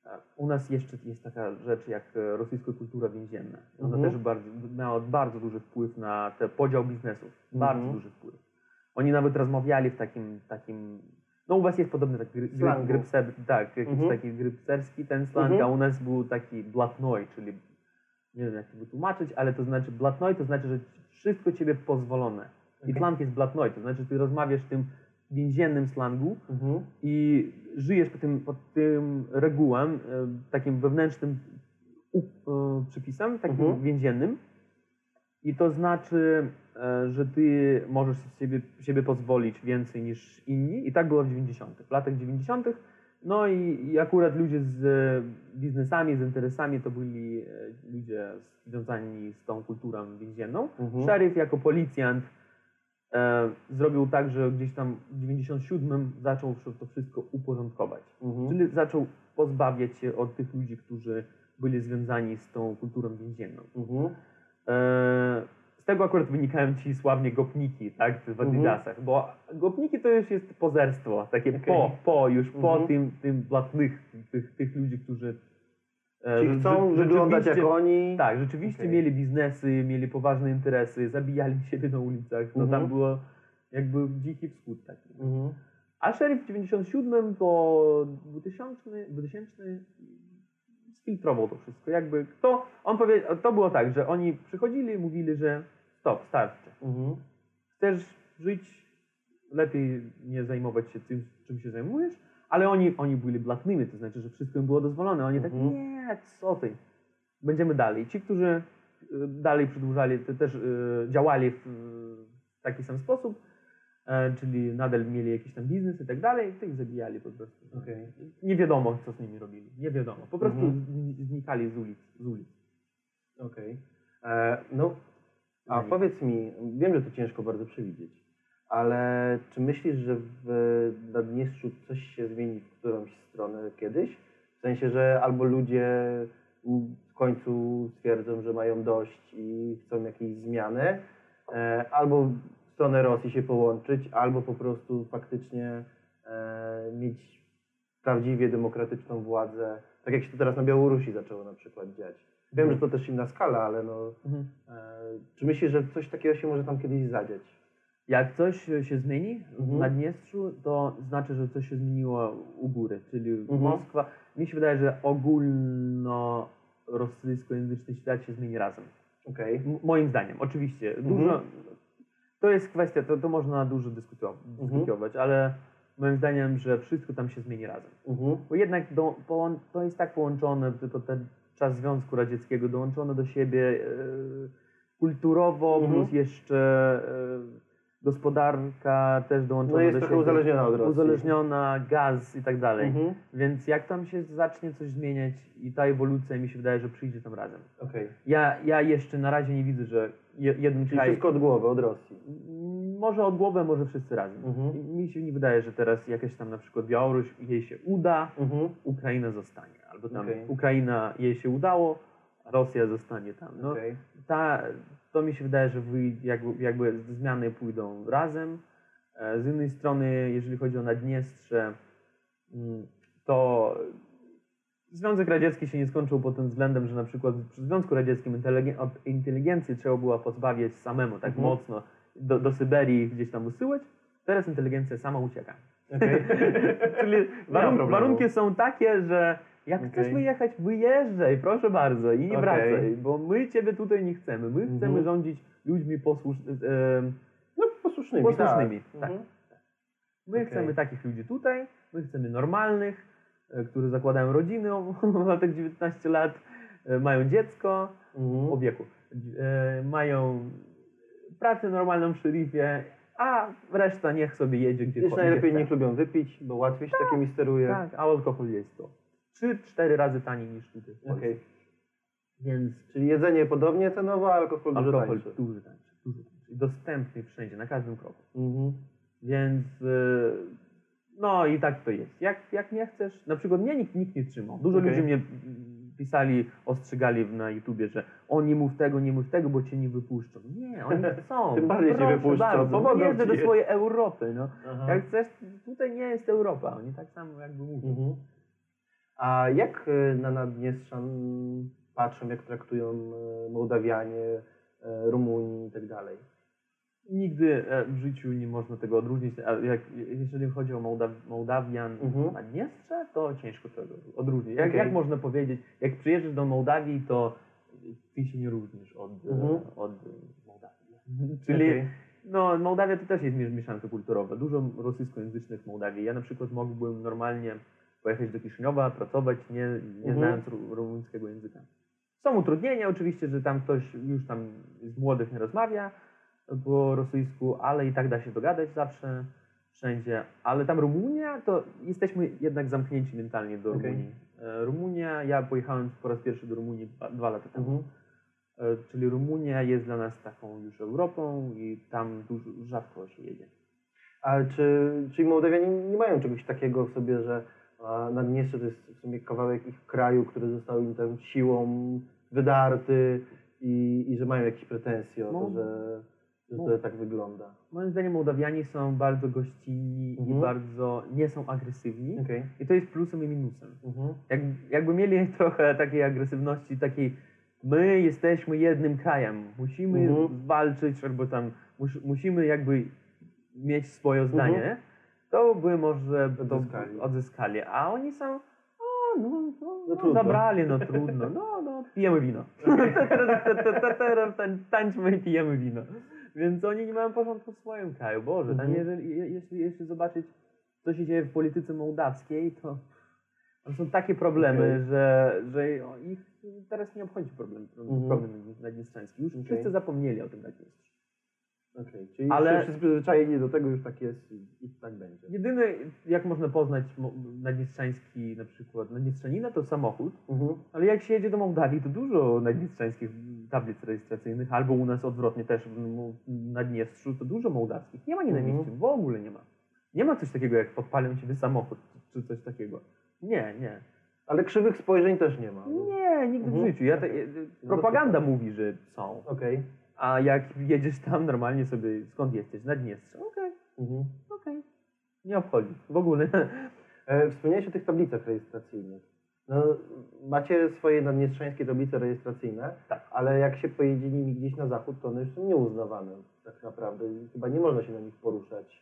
e, U nas jeszcze jest taka rzecz jak rosyjska kultura więzienna. Ona Mhm. też bardzo, miała bardzo duży wpływ na ten podział biznesów. Bardzo Mhm. duży wpływ. Oni nawet rozmawiali w takim, takim no u was jest podobny taki gry, grypser, tak, jakiś Mhm. taki grypserski ten slang, Mhm. a u nas był taki blatnoj, czyli nie wiem jak to wytłumaczyć, ale to znaczy blatnoj to znaczy, że wszystko ciebie pozwolone. I Okej. slang jest blatnoj, to znaczy ty rozmawiasz tym więziennym slangu, Mhm. i żyjesz pod tym, pod tym regułam, e, takim wewnętrznym e, przypisem, takim Mhm. więziennym. I to znaczy, e, że ty możesz siebie, siebie pozwolić więcej niż inni. I tak było w 90. W latach 90. No i, i akurat ludzie z biznesami, z interesami to byli ludzie związani z tą kulturą więzienną. Mhm. Szeryf jako policjant zrobił tak, że gdzieś tam w 97 zaczął to wszystko uporządkować. Mhm. Czyli zaczął pozbawiać się od tych ludzi, którzy byli związani z tą kulturą więzienną. Mhm. E, z tego akurat wynikają ci sławnie gopniki, tak, w Mhm. Adidasach, bo gopniki to już jest pozerstwo, takie Okej. po, po, już po Mhm. tym, tym blatnych, tych, tych ludzi, którzy e, Czyli rze- chcą wyglądać jak oni. tak, rzeczywiście Okej. mieli biznesy, mieli poważne interesy, zabijali siebie na ulicach. No Mhm. tam było jakby dziki wschód taki. Mhm. A szeryf w 97 po 2000, 2000 sfiltrował to wszystko. Jakby kto, on powiedział, to było tak, że oni przychodzili i mówili, że stop, starczy. Mhm. Chcesz żyć, lepiej nie zajmować się tym, czym się zajmujesz, ale oni, oni byli blatnymi, to znaczy, że wszystko im było dozwolone. Oni tak, Mhm. nie, co ty, będziemy dalej. Ci, którzy y, dalej przedłużali, też y, działali w, taki sam sposób, e, czyli nadal mieli jakiś tam biznes i tak dalej, tych zabijali po prostu. Okej. Nie wiadomo, co z nimi robili. Nie wiadomo. Po prostu Mhm. zni- znikali z ulic. Z ulic. Okej. E, No, a powiedz mi, wiem, że to ciężko bardzo przewidzieć, ale czy myślisz, że w Naddniestrzu coś się zmieni w którąś stronę kiedyś? W sensie, że albo ludzie w końcu stwierdzą, że mają dość i chcą jakiejś zmiany, e, albo w stronę Rosji się połączyć, albo po prostu faktycznie e, mieć prawdziwie demokratyczną władzę, tak jak się to teraz na Białorusi zaczęło na przykład dziać. Wiem, że to też inna skala, ale no, Mhm. e, czy myślisz, że coś takiego się może tam kiedyś zadziać? Jak coś się zmieni Mhm. w Naddniestrzu, to znaczy, że coś się zmieniło u góry, czyli Mhm. Moskwa. Mi się wydaje, że ogólno-rosyjskojęzyczny świat się zmieni razem. M- moim zdaniem, oczywiście. Mhm. Dużo, to jest kwestia, to, to można dużo dyskutować, Mhm. dyskutować, ale moim zdaniem, że wszystko tam się zmieni razem. Mhm. Bo jednak do, to jest tak połączone, tylko ten czas Związku Radzieckiego, dołączone do siebie e, kulturowo, Mhm. plus jeszcze e, gospodarka też dołączona No jest do trochę siebie. uzależniona od Rosji. Uzależniona, gaz i tak dalej. Mhm. Więc jak tam się zacznie coś zmieniać i ta ewolucja mi się wydaje, że przyjdzie tam razem. Okej. Ja, ja jeszcze na razie nie widzę, że je, jeden Czyli kraj... wszystko od głowy, od Rosji. Może od głowy, może wszyscy razem. Mhm. Mi się nie wydaje, że teraz jakaś tam na przykład Białoruś, jej się uda, Mhm. Ukraina zostanie. Albo tam Okej. Ukraina, jej się udało, Rosja zostanie tam. No, Okej. ta, to mi się wydaje, że jakby, jakby zmiany pójdą razem. E, Z jednej strony, jeżeli chodzi o Naddniestrze, mm, to Związek Radziecki się nie skończył pod tym względem, że na przykład przy Związku Radzieckim inteligen- inteligencji trzeba było pozbawiać samemu tak Mhm. mocno, do, do Syberii gdzieś tam usyłać. Teraz inteligencja sama ucieka. Okej. Czyli warun- warunki są takie, że jak Okej. chcesz wyjechać, wyjeżdżaj, proszę bardzo i nie Okej. wracaj, bo my ciebie tutaj nie chcemy. My chcemy rządzić ludźmi posłusz, e, No posłusznymi. posłusznymi. Tak. Tak. Mhm. My Okej. chcemy takich ludzi tutaj, my chcemy normalnych, e, którzy zakładają rodziny, obywatele 19 lat, e, mają dziecko, o wieku, e, mają pracę normalną w szerifie, a reszta niech sobie jedzie gdzie Jeszcze najlepiej niech lubią wypić, bo łatwiej się takimi steruje. Tak, a alkohol jest to 3-4 razy taniej niż tutaj. Okej. Więc Czyli jedzenie podobnie cenowo, a alkohol dużo alkohol tańszy. duży tańszy, duży tańszy. I Dostępny wszędzie, na każdym kroku. Mhm. Więc y, no i tak to jest. Jak, jak nie chcesz, na przykład mnie nikt, nikt nie trzymał. Dużo Okej. ludzi mnie pisali, ostrzegali na YouTubie, że o nie mów tego, nie mów tego, bo cię nie wypuszczą. Nie, oni chcą. Tym bardziej cię wypuszczą, bardzo, pomogą Jeżdżę do swojej Europy. No. Aha. Jak chcesz, tutaj nie jest Europa. Oni tak samo jakby mówią. Mhm. A jak y, na Naddniestrzan patrzą, jak traktują y, Mołdawianie, y, Rumuni i tak dalej? Nigdy e, w życiu nie można tego odróżnić. A jak, jeżeli chodzi o Mołdaw, Mołdawian Mhm. na Dniestrze, to ciężko tego odróżnić. Jak, Okej. jak można powiedzieć, jak przyjeżdżasz do Mołdawii, to ty się nie różnisz od, e, Mhm. od e, Mołdawii. Czyli Okej. no, Mołdawia to też jest miesz- mieszanka kulturowa. Dużo rosyjskojęzycznych Mołdawii. Ja na przykład mógłbym normalnie pojechać do Kiszyniowa, pracować, nie, nie Mhm. znając ru- rumuńskiego języka. Są utrudnienia oczywiście, że tam ktoś już tam z młodych nie rozmawia po rosyjsku, ale i tak da się dogadać zawsze, wszędzie. Ale tam Rumunia, to jesteśmy jednak zamknięci mentalnie do Okej. Rumunii. E, Rumunia, ja pojechałem po raz pierwszy do Rumunii dwa, lata temu. Mhm. E, Czyli Rumunia jest dla nas taką już Europą i tam dużo, rzadko się jedzie. Ale czy, czyli Mołdawianie nie mają czegoś takiego w sobie, że Naddniestrze to jest w sumie kawałek ich kraju, który został im tam siłą wydarty i, i że mają jakieś pretensje o to, że, że to tak wygląda? Moim zdaniem Mołdawianie są bardzo gościnni Mhm. i bardzo nie są agresywni. Okej. I to jest plusem i minusem. Mhm. Jak, jakby mieli trochę takiej agresywności, takiej my jesteśmy jednym krajem, musimy Mhm. walczyć, albo tam mus, musimy jakby mieć swoje zdanie, Mhm. To by może to Odzyskali. odzyskali. A oni są, o, no, no, No no, zabrali, no trudno, no, no, pijemy wino. Tań- Tańczmy i pijemy wino. Więc oni nie mają porządku w swoim kraju. Boże, tam Mhm. jeżeli, je- jeśli, jeśli zobaczyć, co się dzieje w polityce mołdawskiej, to są takie problemy, Okej. że, że ich teraz nie obchodzi problem, problem, Mhm. problem naddniestrzański. Już Okej. wszyscy zapomnieli o tym Naddniestrzu. Okej. Czyli Ale- Ale... wszyscy przyzwyczajeni do tego, już tak jest i, i tak będzie. Jedyny, jak można poznać naddniestrzański na przykład, naddniestrzanina to samochód, Mhm. ale jak się jedzie do Mołdawii, to dużo naddniestrzańskich tablic rejestracyjnych, albo u nas odwrotnie też w Mo- Naddniestrzu, to dużo mołdawskich. Nie ma nienawiści, Mhm. w ogóle nie ma. Nie ma coś takiego jak podpalę ciebie samochód, czy coś takiego. Nie, nie. Ale krzywych spojrzeń też nie ma. Nie, nigdy w Mhm. życiu. Ja te, propaganda mówi, że są. Okej. A jak jedziesz tam normalnie sobie, skąd jesteś? Z Naddniestrza. Okej, Mhm. okej. Nie obchodzi. W ogóle. E, Wspomniałeś o tych tablicach rejestracyjnych. No, macie swoje naddniestrzańskie tablice rejestracyjne, Tak. ale jak się pojedzie nimi gdzieś na zachód, to one już są nieuznawane tak naprawdę. Chyba nie można się na nich poruszać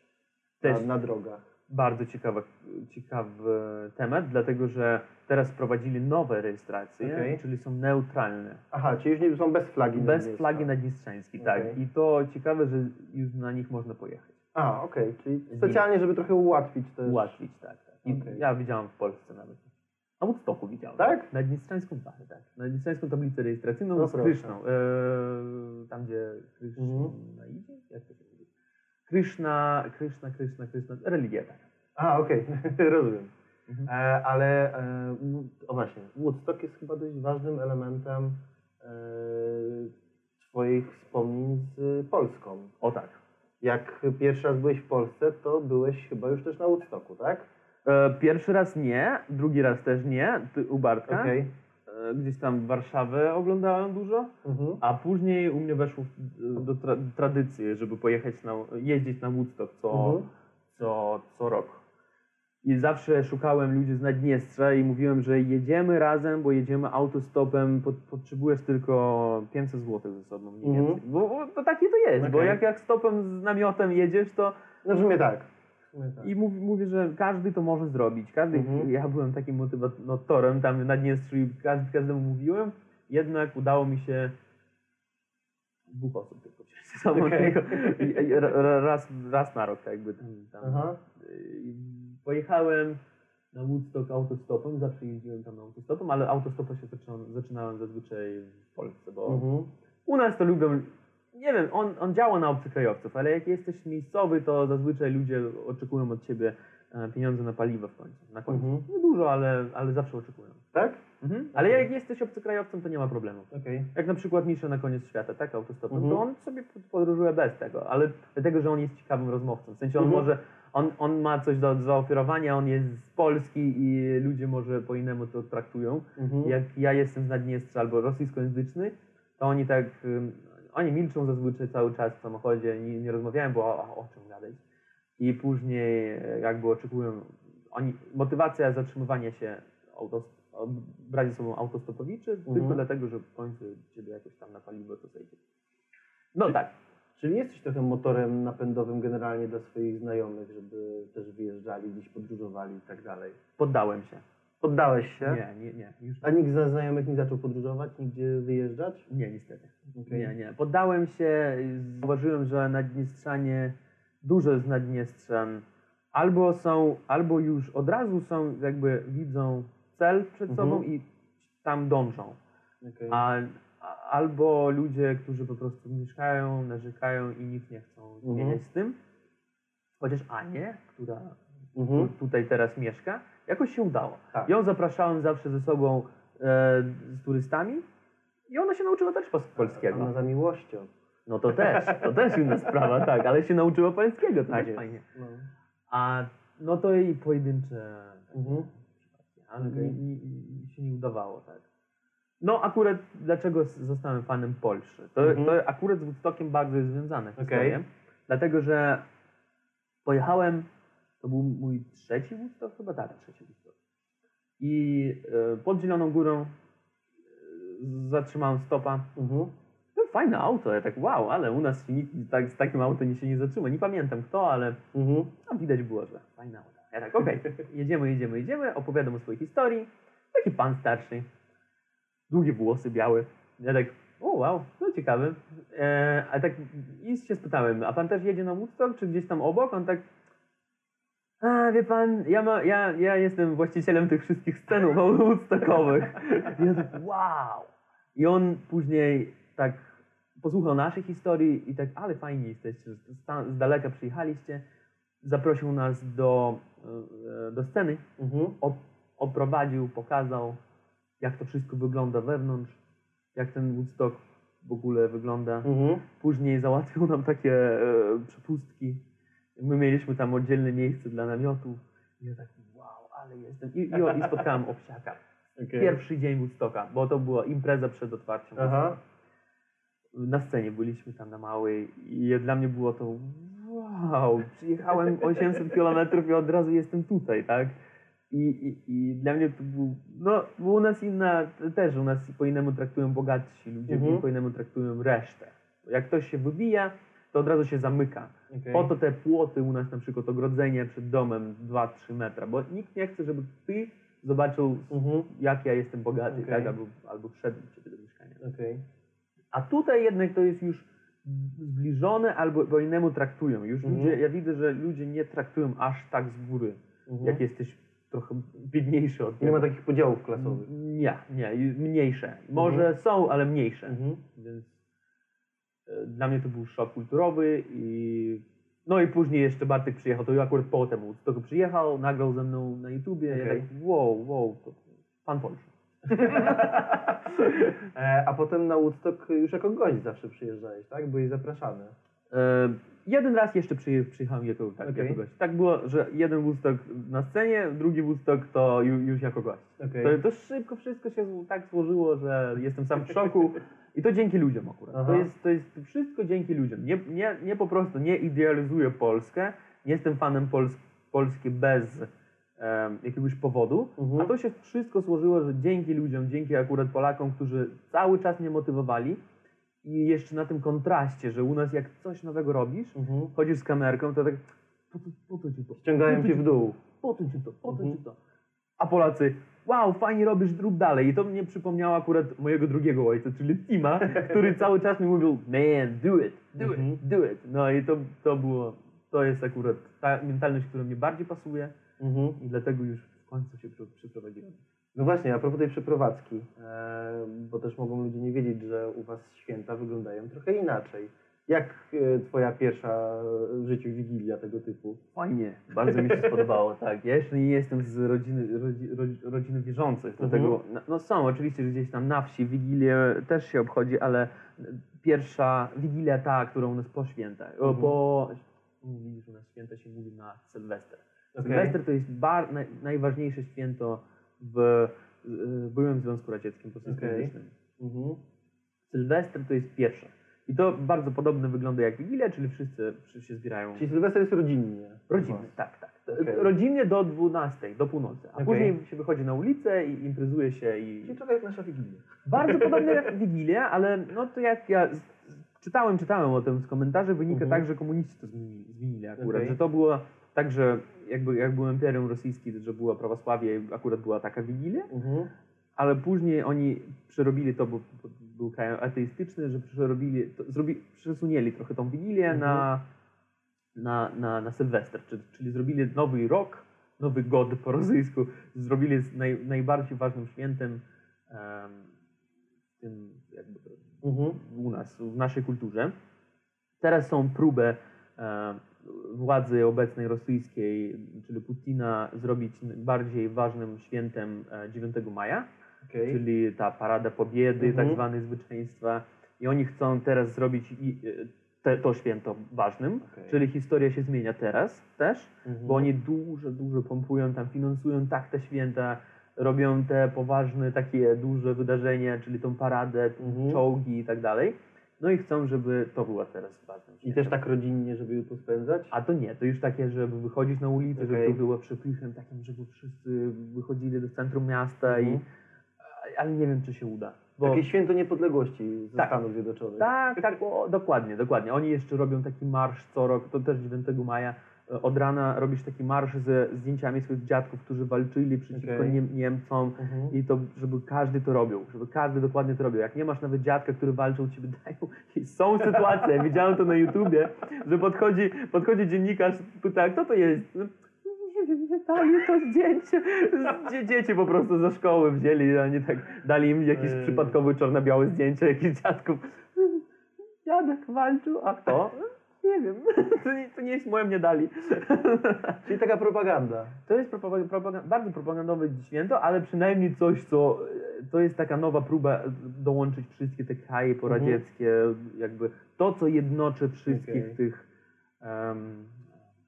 na, na drogach. Bardzo ciekawy, ciekawy temat, dlatego że teraz wprowadzili nowe rejestracje, Okej. czyli są neutralne. Aha, czyli już nie są bez flagi Bez flagi naddniestrzańskiej, tak. Okej. I to ciekawe, że już na nich można pojechać. A, okej, czyli specjalnie, żeby trochę ułatwić też. Ułatwić, tak. tak. I Okej. ja widziałam w Polsce nawet. Na Woodstocku widziałem. Tak? Naddniestrzańską, tak, tak. Naddniestrzańską tablicę rejestracyjną No z. Kryszną. E, tam, gdzie Kryszna Mhm. idzie? Jak to się mówi? Kryszna, Kryszna, Kryszna, Kryszna. Religia tak. A, okej, rozumiem. Mhm. E, ale, e, o właśnie, Woodstock jest chyba dość ważnym elementem e, Twoich wspomnień z Polską. O tak. Jak pierwszy raz byłeś w Polsce, to byłeś chyba już też na Woodstocku, tak? E, pierwszy raz nie, drugi raz też nie, ty, u Bartka. Okej. Gdzieś tam Warszawę oglądałem dużo, Mhm. a później u mnie weszło do tra tradycji, żeby pojechać na, jeździć na Woodstock co, Mhm. co, co rok. I zawsze szukałem ludzi z Naddniestrza i mówiłem, że jedziemy razem, bo jedziemy autostopem, pot, potrzebujesz tylko 500 zł ze sobą, mniej więcej. Bo, bo to takie to jest, bo Okej. jak, jak stopem z namiotem jedziesz, to No w sumie tak. Tak. i mów, mówię, że każdy to może zrobić. Każdy, Mhm. Ja byłem takim motywatorem tam na Dniestrzu i każdy, każdemu mówiłem. Jednak udało mi się dwóch osób tylko wziąć ra- Raz, raz na rok jakby tam, tam Aha. pojechałem na Woodstock autostopem, zawsze jeździłem tam autostopem, ale autostopa się zaczynałem, zaczynałem zazwyczaj w Polsce, bo Mhm. u nas to lubią, nie wiem, on, on działa na obcokrajowców, ale jak jesteś miejscowy, to zazwyczaj ludzie oczekują od ciebie e, pieniądze na paliwo w końcu. Na końcu. Mhm. Nie dużo, ale, ale zawsze oczekują. Tak? Mhm. Ale jak jesteś obcokrajowcem, to nie ma problemu. Okej. Jak na przykład Misza na koniec świata, tak, autostopem, Mhm. to on sobie podróżuje bez tego, ale dlatego, że on jest ciekawym rozmówcą. W sensie on Mhm. może, on, on ma coś do zaoferowania, on jest z Polski i ludzie może po innemu to traktują. Mhm. Jak ja jestem z Naddniestrza albo rosyjskojęzyczny, to oni tak, oni milczą zazwyczaj cały czas w samochodzie, nie, nie rozmawiają, bo o, o czym gadać. I później e, jakby oczekują, oni, motywacja zatrzymywania się, autos, o- brać ze sobą autostopowiczy, tylko Mhm. dlatego, że w końcu ciebie jakoś tam na paliwo to zejdzie. No tak, Czyli jesteś trochę motorem napędowym generalnie dla swoich znajomych, żeby też wyjeżdżali, gdzieś podróżowali i tak dalej. poddałem się. Poddałeś się? Nie, nie, nie, już A nikt ze znajomych nie zaczął podróżować, nigdzie wyjeżdżać? nie, niestety. Okej. Nie, nie. Poddałem się, zauważyłem, że Naddniestrzanie, dużo z Naddniestrzan albo są, albo już od razu są, jakby widzą cel przed Mhm. sobą i tam dążą. Okej. A, a, albo ludzie, którzy po prostu mieszkają, narzekają i nic nie chcą Mhm. zmieniać z tym. Chociaż Anię, która Mhm. tu, tutaj teraz mieszka, jakoś się udało. Tak. Ją zapraszałem zawsze ze sobą e, z turystami i ona się nauczyła też polskiego. Ona za miłością. No to też, to też inna sprawa, tak, ale się nauczyła polskiego, Tak fajnie. No. A no to i pojedyncze Mhm. ale nie, nie, się nie udawało, tak. No akurat dlaczego zostałem fanem Polszy? To, Mhm. to akurat z Woodstockiem bardzo jest związane historie, dlatego że pojechałem, to był mój trzeci Woodstock, chyba tak, trzeci Woodstock. I e, pod Zieloną Górą e, zatrzymałem stopa, Mhm. no, fajne auto, ja tak wow, ale u nas się nikt tak, z takim autem się nie zatrzyma. Nie pamiętam kto, ale Mhm. tam widać było, że fajne auto. Ja tak, okej, jedziemy, jedziemy, jedziemy, opowiadam o swojej historii. Taki pan starszy, długie włosy białe. Ja tak, o wow, no ciekawe. E, a tak i się spytałem, a pan też jedzie na Woodstock, czy gdzieś tam obok? On tak, a wie pan, ja, ma, ja, ja jestem właścicielem tych wszystkich scenów woodstockowych. I ja tak, wow. I on później tak posłuchał naszej historii i tak, ale fajnie jesteście, z, z daleka przyjechaliście. Zaprosił nas do, e, do sceny, Mhm. op, oprowadził, pokazał, jak to wszystko wygląda wewnątrz, jak ten Woodstock w ogóle wygląda. Mhm. Później załatwił nam takie e, przepustki. My mieliśmy tam oddzielne miejsce dla namiotów. I ja tak, wow, ale jestem. I, i, i spotkałem Owsiaka. Okej. Pierwszy dzień Woodstocka, bo to była impreza przed otwarciem. Aha. Na scenie byliśmy tam na małej i dla mnie było to wow, przyjechałem 800 km i od razu jestem tutaj, tak? I, i, I dla mnie to był, no, bo u nas inna, też u nas po innemu traktują bogatsi ludzie, Mhm. po innemu traktują resztę. Jak ktoś się wybija, to od razu się zamyka. Okej. Po to te płoty u nas, na przykład ogrodzenie przed domem 2-3 metra, bo nikt nie chce, żeby ty zobaczył, Mhm. jak ja jestem bogaty, Okej. tak? Albo, albo wszedł do do mieszkania. Okej. A tutaj jednak to jest już zbliżone albo po innemu traktują. Już Mhm. ludzie, ja widzę, że ludzie nie traktują aż tak z góry, Mhm. jak jesteś trochę biedniejszy od Nie ma niego. takich podziałów klasowych. Nie, nie, mniejsze. Może są, ale mniejsze. Więc dla mnie to był szok kulturowy i no i później jeszcze Bartek przyjechał, to akurat potem tylko przyjechał, nagrał ze mną na YouTubie, ja Okej. tak wow, wow, to pan Polszy. E, A potem na Woodstock już jako gość zawsze przyjeżdżałeś, tak? Byłeś zapraszany. Jeden raz jeszcze przyje, przyjechałem jako, tak, Okej. jako gość. Tak było, że jeden Woodstock na scenie, drugi Woodstock to ju, już jako gość. Okej. To, to szybko wszystko się tak złożyło, że jestem sam w szoku. I to dzięki ludziom akurat. Aha. To jest, to jest wszystko dzięki ludziom. Nie, nie, nie po prostu, nie idealizuję Polskę, nie jestem fanem Pols Polski bez em, jakiegoś powodu, Mhm. a to się wszystko złożyło, że dzięki ludziom, dzięki akurat Polakom, którzy cały czas mnie motywowali i jeszcze na tym kontraście, że u nas jak coś nowego robisz, Mhm. chodzisz z kamerką, to tak po to, po to ci to, Ściągają cię ci w dół. po to ci to, po to Mhm. ci to. A Polacy, wow, fajnie robisz, rób dalej. I to mnie przypomniało akurat mojego drugiego ojca, czyli Tima, który cały czas mi mówił, man, do it, do Mhm. it, do it. No i to, to było to jest akurat ta mentalność, która mnie bardziej pasuje Mhm. i dlatego już w końcu się przeprowadziłem. No właśnie, a propos tej przeprowadzki, e, bo też mogą ludzie nie wiedzieć, że u Was święta wyglądają trochę inaczej. Jak e, Twoja pierwsza w życiu wigilia tego typu? Fajnie, bardzo mi się spodobało, tak. Ja jeszcze nie jestem z rodziny, rodzi, rodzi, rodziny wierzących, dlatego, no, no są oczywiście że gdzieś tam na wsi Wigilię też się obchodzi, ale pierwsza Wigilia ta, która u nas po świętach, Mhm. po, widzisz, u nas święta się mówi na Sylwester. Okej. Sylwester to jest bar, naj, najważniejsze święto w, w byłym Związku Radzieckim Rosyjskojęzycznym. Mhm. Sylwester to jest pierwsza. I to bardzo podobne wygląda jak Wigilia, czyli wszyscy, wszyscy się zbierają Czyli Sylwester jest rodzinnie. Rodzinny, tak, tak. Okej. Rodzinnie do 12, do północy. A Okej. później się wychodzi na ulicę i imprezuje się i... Czyli trochę jak nasza wigilia. Bardzo podobnie jak Wigilię, ale no to jak ja czytałem, czytałem o tym z komentarzy, wynika Mhm. tak, że komuniści to zmienili, zmienili akurat, że to było tak, że jakby jak było Imperium Rosyjskie, że było prawosławie, akurat była taka Wigilia, Mhm. ale później oni przerobili to, bo, bo był kraj ateistyczny, że przerobili, to, zrobi, przesunęli trochę tą Wigilię Mhm. na, na, na, na Sylwester, czyli, czyli zrobili nowy rok, nowy god po rosyjsku, zrobili z naj, najbardziej ważnym świętem em, w tym jakby Mhm. u nas, w naszej kulturze. Teraz są próby e, władzy obecnej rosyjskiej, czyli Putina, zrobić bardziej ważnym świętem e, 9 maja, Okej. czyli ta parada pobiedy, Mhm. tak zwane zwyczajstwa. I oni chcą teraz zrobić e, te, to święto ważnym, Okej. czyli historia się zmienia teraz też, Mhm. bo oni dużo, dużo pompują tam, finansują tak te święta, robią te poważne takie duże wydarzenia, czyli tą paradę, Mhm. czołgi i tak dalej. No i chcą, żeby to było teraz ważnym I też tak rodzinnie, żeby ją tu spędzać? A to nie, to już takie, żeby wychodzić na ulicę, żeby Okej. to było przepychem takim, żeby wszyscy wychodzili do centrum miasta i... Mhm. Ale nie wiem, czy się uda. Bo... Takie święto niepodległości ze Tak. Stanów Zjednoczonych. Tak, tak, o, dokładnie, dokładnie. Oni jeszcze robią taki marsz co rok, to też 9 maja. Od rana robisz taki marsz ze zdjęciami swoich dziadków, którzy walczyli przeciwko Okej. Niem Niemcom. Mhm. I to, żeby każdy to robił, żeby każdy dokładnie to robił. Jak nie masz nawet dziadka, który walczył, ci wydają. I są sytuacje, widziałem to na YouTubie, że podchodzi, podchodzi dziennikarz, pyta, kto to jest? No, Nie wiem, nie dali to zdjęcie. Dzie- Dzieci po prostu ze szkoły wzięli, a nie tak dali im jakieś przypadkowe czarno-białe zdjęcie jakichś dziadków. Dziadek walczył, a kto? Nie wiem, to nie, to nie jest moje, mnie dali. Czyli taka propaganda. To jest propaga- propaga- bardzo propagandowe święto, ale przynajmniej coś, co to jest taka nowa próba dołączyć wszystkie te kraje poradzieckie, jakby to, co jednoczy wszystkich Okej. tych um,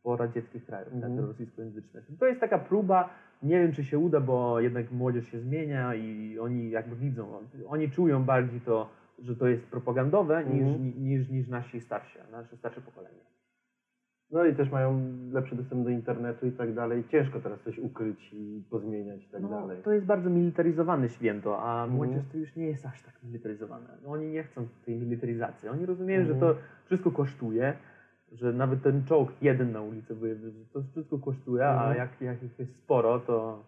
poradzieckich krajów, Mhm. tak, rosyjskojęzycznych. To jest taka próba, nie wiem czy się uda, bo jednak młodzież się zmienia i oni jakby widzą, oni czują bardziej to, że to jest propagandowe niż, Mhm. ni- niż, niż nasi starsi, nasze starsze pokolenie. No i też mają lepszy dostęp do internetu i tak dalej. Ciężko teraz coś ukryć i pozmieniać i tak No, dalej. to jest bardzo militaryzowane święto, a Mhm. młodzież to już nie jest aż tak militaryzowane. No, oni nie chcą tej militaryzacji. Oni rozumieją, że Mhm. to wszystko kosztuje, że nawet ten czołg jeden na ulicy wyjedzie, że to wszystko kosztuje, a Mhm. jak, jak ich jest sporo, to,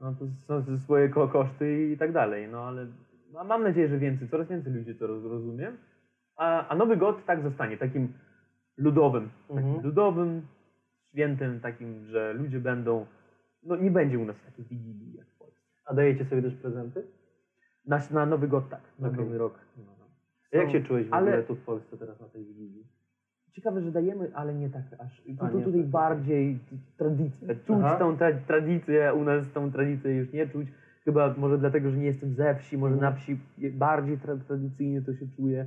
no, to są swoje ko- koszty i tak dalej. No ale mam nadzieję, że więcej, coraz więcej ludzi to roz- rozumie. A, a Nowy God tak zostanie, takim ludowym, takim Mhm. ludowym świętem, takim, że ludzie będą, no nie będzie u nas takiej wigilii jak w Polsce. A dajecie sobie też prezenty? Na, na Nowy God tak, na Okej. Nowy Rok. No, no. Jak się czułeś w ale- ogóle tu w Polsce teraz na tej wigilii? Ciekawe, że dajemy, ale nie tak aż. Tu, tu, tutaj tak. bardziej tradycja. Czuć Aha. tą tra tradycję, u nas tą tradycję już nie czuć. Chyba może dlatego, że nie jestem ze wsi, może Mhm. na wsi bardziej tra tradycyjnie to się czuje.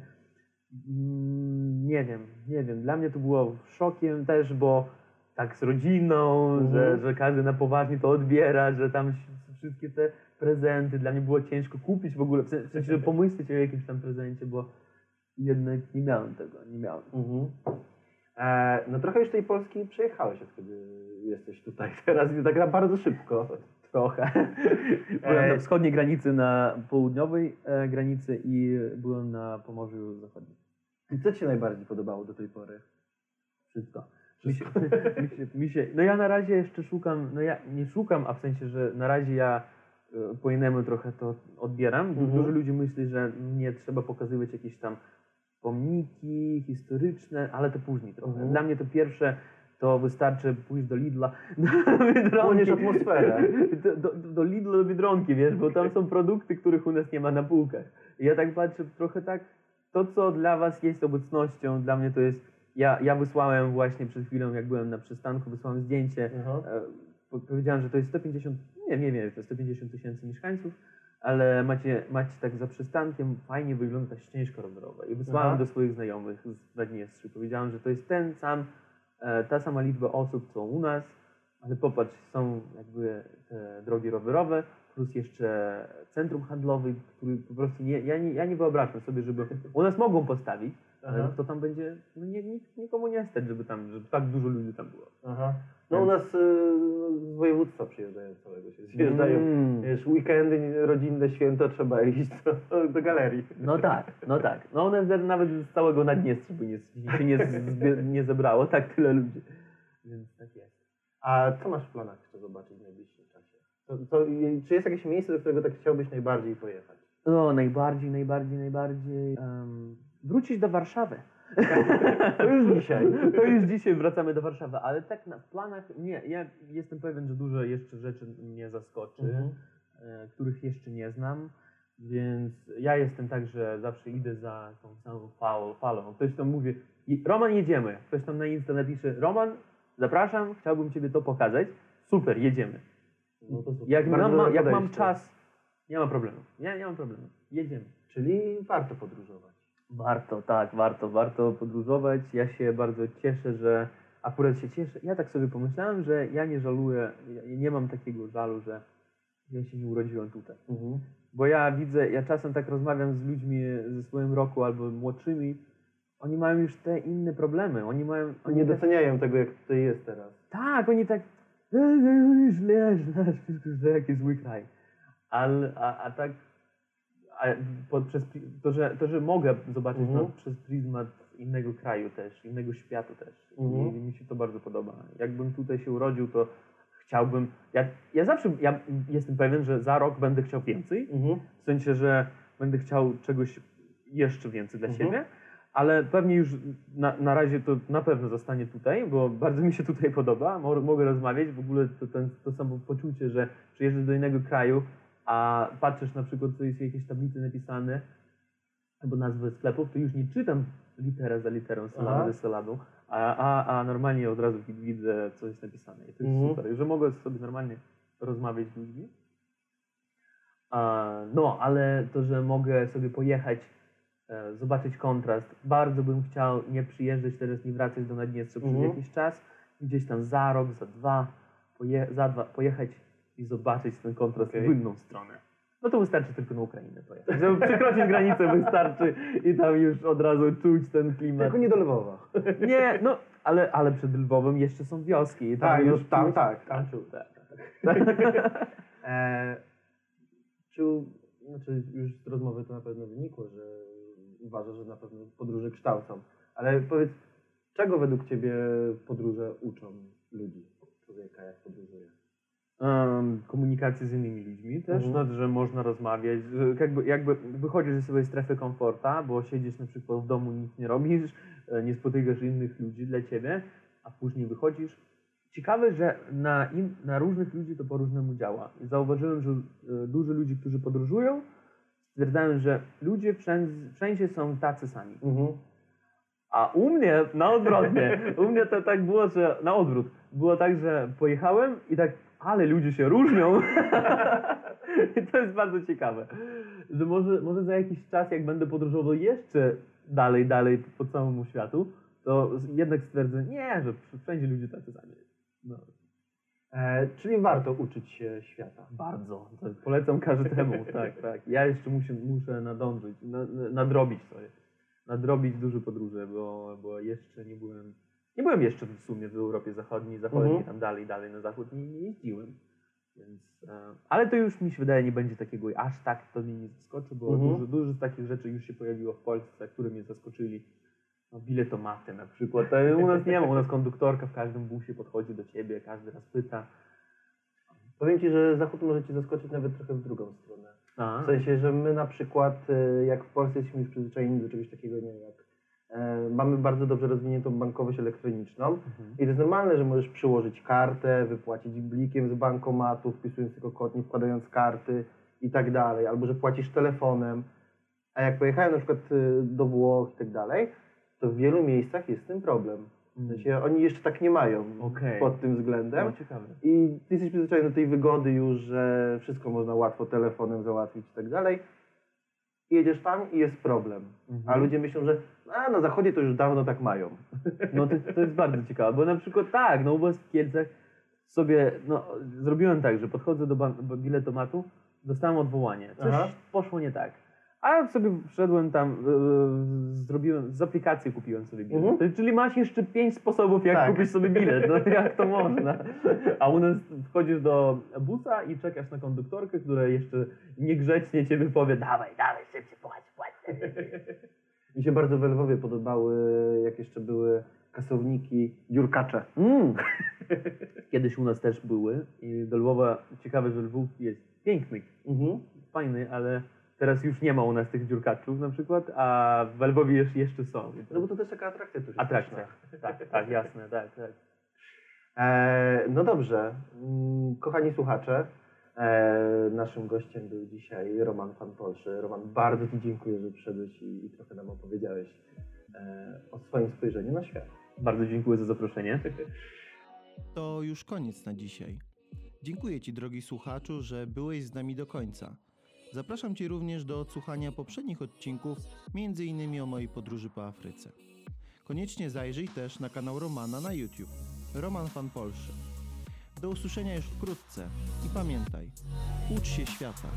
Mm, Nie wiem, nie wiem. Dla mnie to było szokiem też, bo tak z rodziną, Mhm. że, że każdy na poważnie to odbiera, że tam wsz- wszystkie te prezenty, dla mnie było ciężko kupić w ogóle, w sensie, że pomyśleć o jakimś tam prezencie, bo jednak nie miałem tego, nie miałem. Mhm. E, no trochę już tej Polski przejechałeś, od kiedy jesteś tutaj teraz tak na bardzo szybko. Trochę. byłem na wschodniej granicy, na południowej e, granicy i byłem na Pomorzu Zachodnim. I co Ci się najbardziej podobało do tej pory? Wszystko. Mi się, mi się, mi się, no ja na razie jeszcze szukam, no ja nie szukam, a w sensie, że na razie ja e, po innemu trochę to odbieram. Mhm. Dużo ludzi myśli, że nie trzeba pokazywać jakichś tam pomniki historyczne, ale to później trochę. Mhm. Dla mnie to pierwsze to wystarczy pójść do Lidla, do Biedronki. Atmosferę. Do, do, do Lidla, do Biedronki, wiesz, bo tam są produkty, których u nas nie ma na półkach. I ja tak patrzę, trochę tak, to co dla was jest obecnością, dla mnie to jest, ja, ja wysłałem właśnie przed chwilą, jak byłem na przystanku, wysłałem zdjęcie, e, po- powiedziałem, że to jest 150, nie, nie wiem, to 150 tysięcy mieszkańców, ale macie, macie tak za przystankiem, fajnie wygląda ta ścieżka rowerowa. I wysłałem Aha. do swoich znajomych z Naddniestrzy. Powiedziałem, że to jest ten sam, ta sama liczba osób, co u nas, ale popatrz, są jakby te drogi rowerowe, plus jeszcze centrum handlowe, który po prostu nie, ja, nie, ja nie wyobrażam sobie, żeby u nas mogą postawić, ale to tam będzie, no nie, nikomu nie stać, żeby tam, żeby tak dużo ludzi tam było. Aha. No u nas y, z województwa przyjeżdżają całego się zjeżdżają. Mm. Wiesz, weekendy, rodzinne święto, trzeba iść do, do galerii. No tak, no tak. No one z- nawet z całego Naddniestrza by nie, się nie, zbie- nie zebrało, tak tyle ludzi. Więc tak jest. A co masz w planach jeszcze zobaczyć w najbliższym czasie? To, to, czy jest jakieś miejsce, do którego tak chciałbyś najbardziej pojechać? No, najbardziej, najbardziej, najbardziej. Um, wrócić do Warszawy. To już dzisiaj. To już dzisiaj wracamy do Warszawy, ale tak na planach nie. Ja jestem pewien, że dużo jeszcze rzeczy mnie zaskoczy, Mhm. e, których jeszcze nie znam. Więc ja jestem tak, że zawsze idę za tą samą falą. falą. Ktoś tam mówi, "I- Roman jedziemy. Ktoś tam na Insta napisze, Roman, zapraszam, chciałbym Ciebie to pokazać. Super, jedziemy. No super. Jak, mam, jak mam czas, nie ma problemu. Nie, nie mam problemu. Jedziemy. Czyli warto podróżować. Warto, tak, warto, warto podróżować. Ja się bardzo cieszę, że akurat się cieszę. Ja tak sobie pomyślałem, że ja nie żaluję, ja nie mam takiego żalu, że ja się nie urodziłem tutaj. Mhm. Bo ja widzę, ja czasem tak rozmawiam z ludźmi ze swoim roku albo młodszymi, oni mają już te inne problemy. Oni mają. Oni nie tak, doceniają tego, jak tutaj jest teraz. tak, oni tak. "E, e, Źle, źle, wszystko źle, jaki zły kraj. Ale, a, a tak. Po, przez, to, że, to, że mogę zobaczyć Mhm. to przez pryzmat innego kraju też, innego świata też. Mhm. I mi się to bardzo podoba. Jakbym tutaj się urodził, to chciałbym. Ja, ja zawsze ja jestem pewien, że za rok będę chciał więcej. Mhm. W sensie, że będę chciał czegoś jeszcze więcej dla Mhm. siebie, ale pewnie już na, na razie to na pewno zostanie tutaj, bo bardzo mi się tutaj podoba. Mo- Mogę rozmawiać, w ogóle to, ten, to samo poczucie, że przyjeżdżasz do innego kraju, a patrzysz na przykład, co jest w jakiejś tablicy napisane, albo nazwy sklepów, to już nie czytam litera za literą, Aha. sylabę za sylabą, a, a, a normalnie od razu wid- widzę, co jest napisane. I to jest Mhm. super, że mogę sobie normalnie rozmawiać z ludźmi. A, No, ale to, że mogę sobie pojechać, e, zobaczyć kontrast. Bardzo bym chciał nie przyjeżdżać teraz, nie wracać do Naddniestrza przez Mhm. jakiś czas. Gdzieś tam za rok, za dwa, poje, za dwa pojechać i zobaczyć ten kontrast Okej. w inną stronę. No to wystarczy tylko na Ukrainę pojechać. Żeby przekroczyć granicę wystarczy i tam już od razu czuć ten klimat. Tylko nie do Lwowa. Nie, no, ale, ale przed Lwowem jeszcze są wioski. I tam Tak, już tam, czuć- tak, tam tak, czuć. tak. E, czy, znaczy już z rozmowy to na pewno wynikło, że uważasz, że na pewno podróże kształcą. Ale powiedz, czego według Ciebie podróże uczą ludzi, człowieka, jak podróżuje? Komunikacji z innymi ludźmi też, Mhm. no, że można rozmawiać, że jakby, jakby wychodzisz ze swojej strefy komforta, bo siedzisz na przykład w domu, nic nie robisz, e, nie spotykasz innych ludzi dla ciebie, a później wychodzisz. Ciekawe, że na, in, na różnych ludzi to po różnemu działa. I zauważyłem, że e, dużo ludzi, którzy podróżują, stwierdzają, że ludzie wszędzie, wszędzie są tacy sami. Mhm. A u mnie na odwrotnie. U mnie to tak było, że na odwrót. Było tak, że pojechałem i tak, ale ludzie się różnią. I to jest bardzo ciekawe. Że może, może za jakiś czas, jak będę podróżował jeszcze dalej, dalej po całemu światu, to jednak stwierdzę, nie, że wszędzie ludzie tacy sami. No, E, czyli warto uczyć się świata. bardzo. To polecam każdemu, tak, tak. Ja jeszcze muszę, muszę nadążyć, na, na- nadrobić sobie. Nadrobić duże podróże, bo, bo jeszcze nie byłem, nie byłem jeszcze w sumie w Europie Zachodniej, zachodniej, Mhm. tam dalej, dalej na zachód nie, nie jeździłem. Więc, e, ale to już mi się wydaje, nie będzie takiego, aż tak to mnie nie zaskoczy, bo Mhm. dużo, dużo z takich rzeczy już się pojawiło w Polsce, które mnie zaskoczyli. No, biletomaty na przykład. U nas nie ma, u nas konduktorka w każdym busie podchodzi do ciebie, każdy raz pyta. Powiem Ci, że Zachód może Cię zaskoczyć nawet trochę w drugą stronę. A, W sensie, że my na przykład, e, jak w Polsce jesteśmy już przyzwyczajeni do czegoś takiego, nie jak mamy bardzo dobrze rozwiniętą bankowość elektroniczną Mhm. i to jest normalne, że możesz przyłożyć kartę, wypłacić blikiem z bankomatu, wpisując tylko kod, nie wkładając karty i tak dalej, albo że płacisz telefonem. A jak pojechałem na przykład y, do Włoch i tak dalej, to w wielu miejscach jest tym problem. W sensie oni jeszcze tak nie mają Okej. pod tym względem. No, ciekawe. I ty jesteś przyzwyczajony do tej wygody już, że wszystko można łatwo telefonem załatwić i tak dalej. I jedziesz tam i jest problem. Mhm. A ludzie myślą, że a, na zachodzie to już dawno tak mają. No to, to jest bardzo ciekawe, bo na przykład tak, no u was w Kielcach sobie, no zrobiłem tak, że podchodzę do biletomatu, dostałem odwołanie, coś Aha. poszło nie tak. A sobie wszedłem tam, yy, zrobiłem, z aplikacji kupiłem sobie bilet. Mhm. Czyli masz jeszcze pięć sposobów, jak Tak. kupić sobie bilet. No jak to można? A u nas wchodzisz do busa i czekasz na konduktorkę, która jeszcze niegrzecznie cię wypowie, dawaj, dawaj, szybciej, płać, płać. Mi się bardzo w Lwowie podobały, jak jeszcze były kasowniki, dziurkacze. Mm. Kiedyś u nas też były i do Lwowa, ciekawe, że Lwów jest piękny, Mhm. fajny, ale teraz już nie ma u nas tych dziurkaczów na przykład, a w Lwowie jeszcze, jeszcze są. No bo to też taka atrakcja turystyczna. Atrakcja. Tak, tak, jasne, tak, tak. E, no dobrze, Mm, kochani słuchacze, e, naszym gościem był dzisiaj Roman Fan Polszy. Roman, bardzo Ci dziękuję, że przyszedłeś i, i trochę nam opowiedziałeś e, o swoim spojrzeniu na świat. Bardzo dziękuję za zaproszenie. To już koniec na dzisiaj. Dziękuję Ci, drogi słuchaczu, że byłeś z nami do końca. Zapraszam Cię również do odsłuchania poprzednich odcinków, m.in. o mojej podróży po Afryce. Koniecznie zajrzyj też na kanał Romana na YouTube. Roman Fan Polszy. Do usłyszenia już wkrótce i pamiętaj, ucz się świata.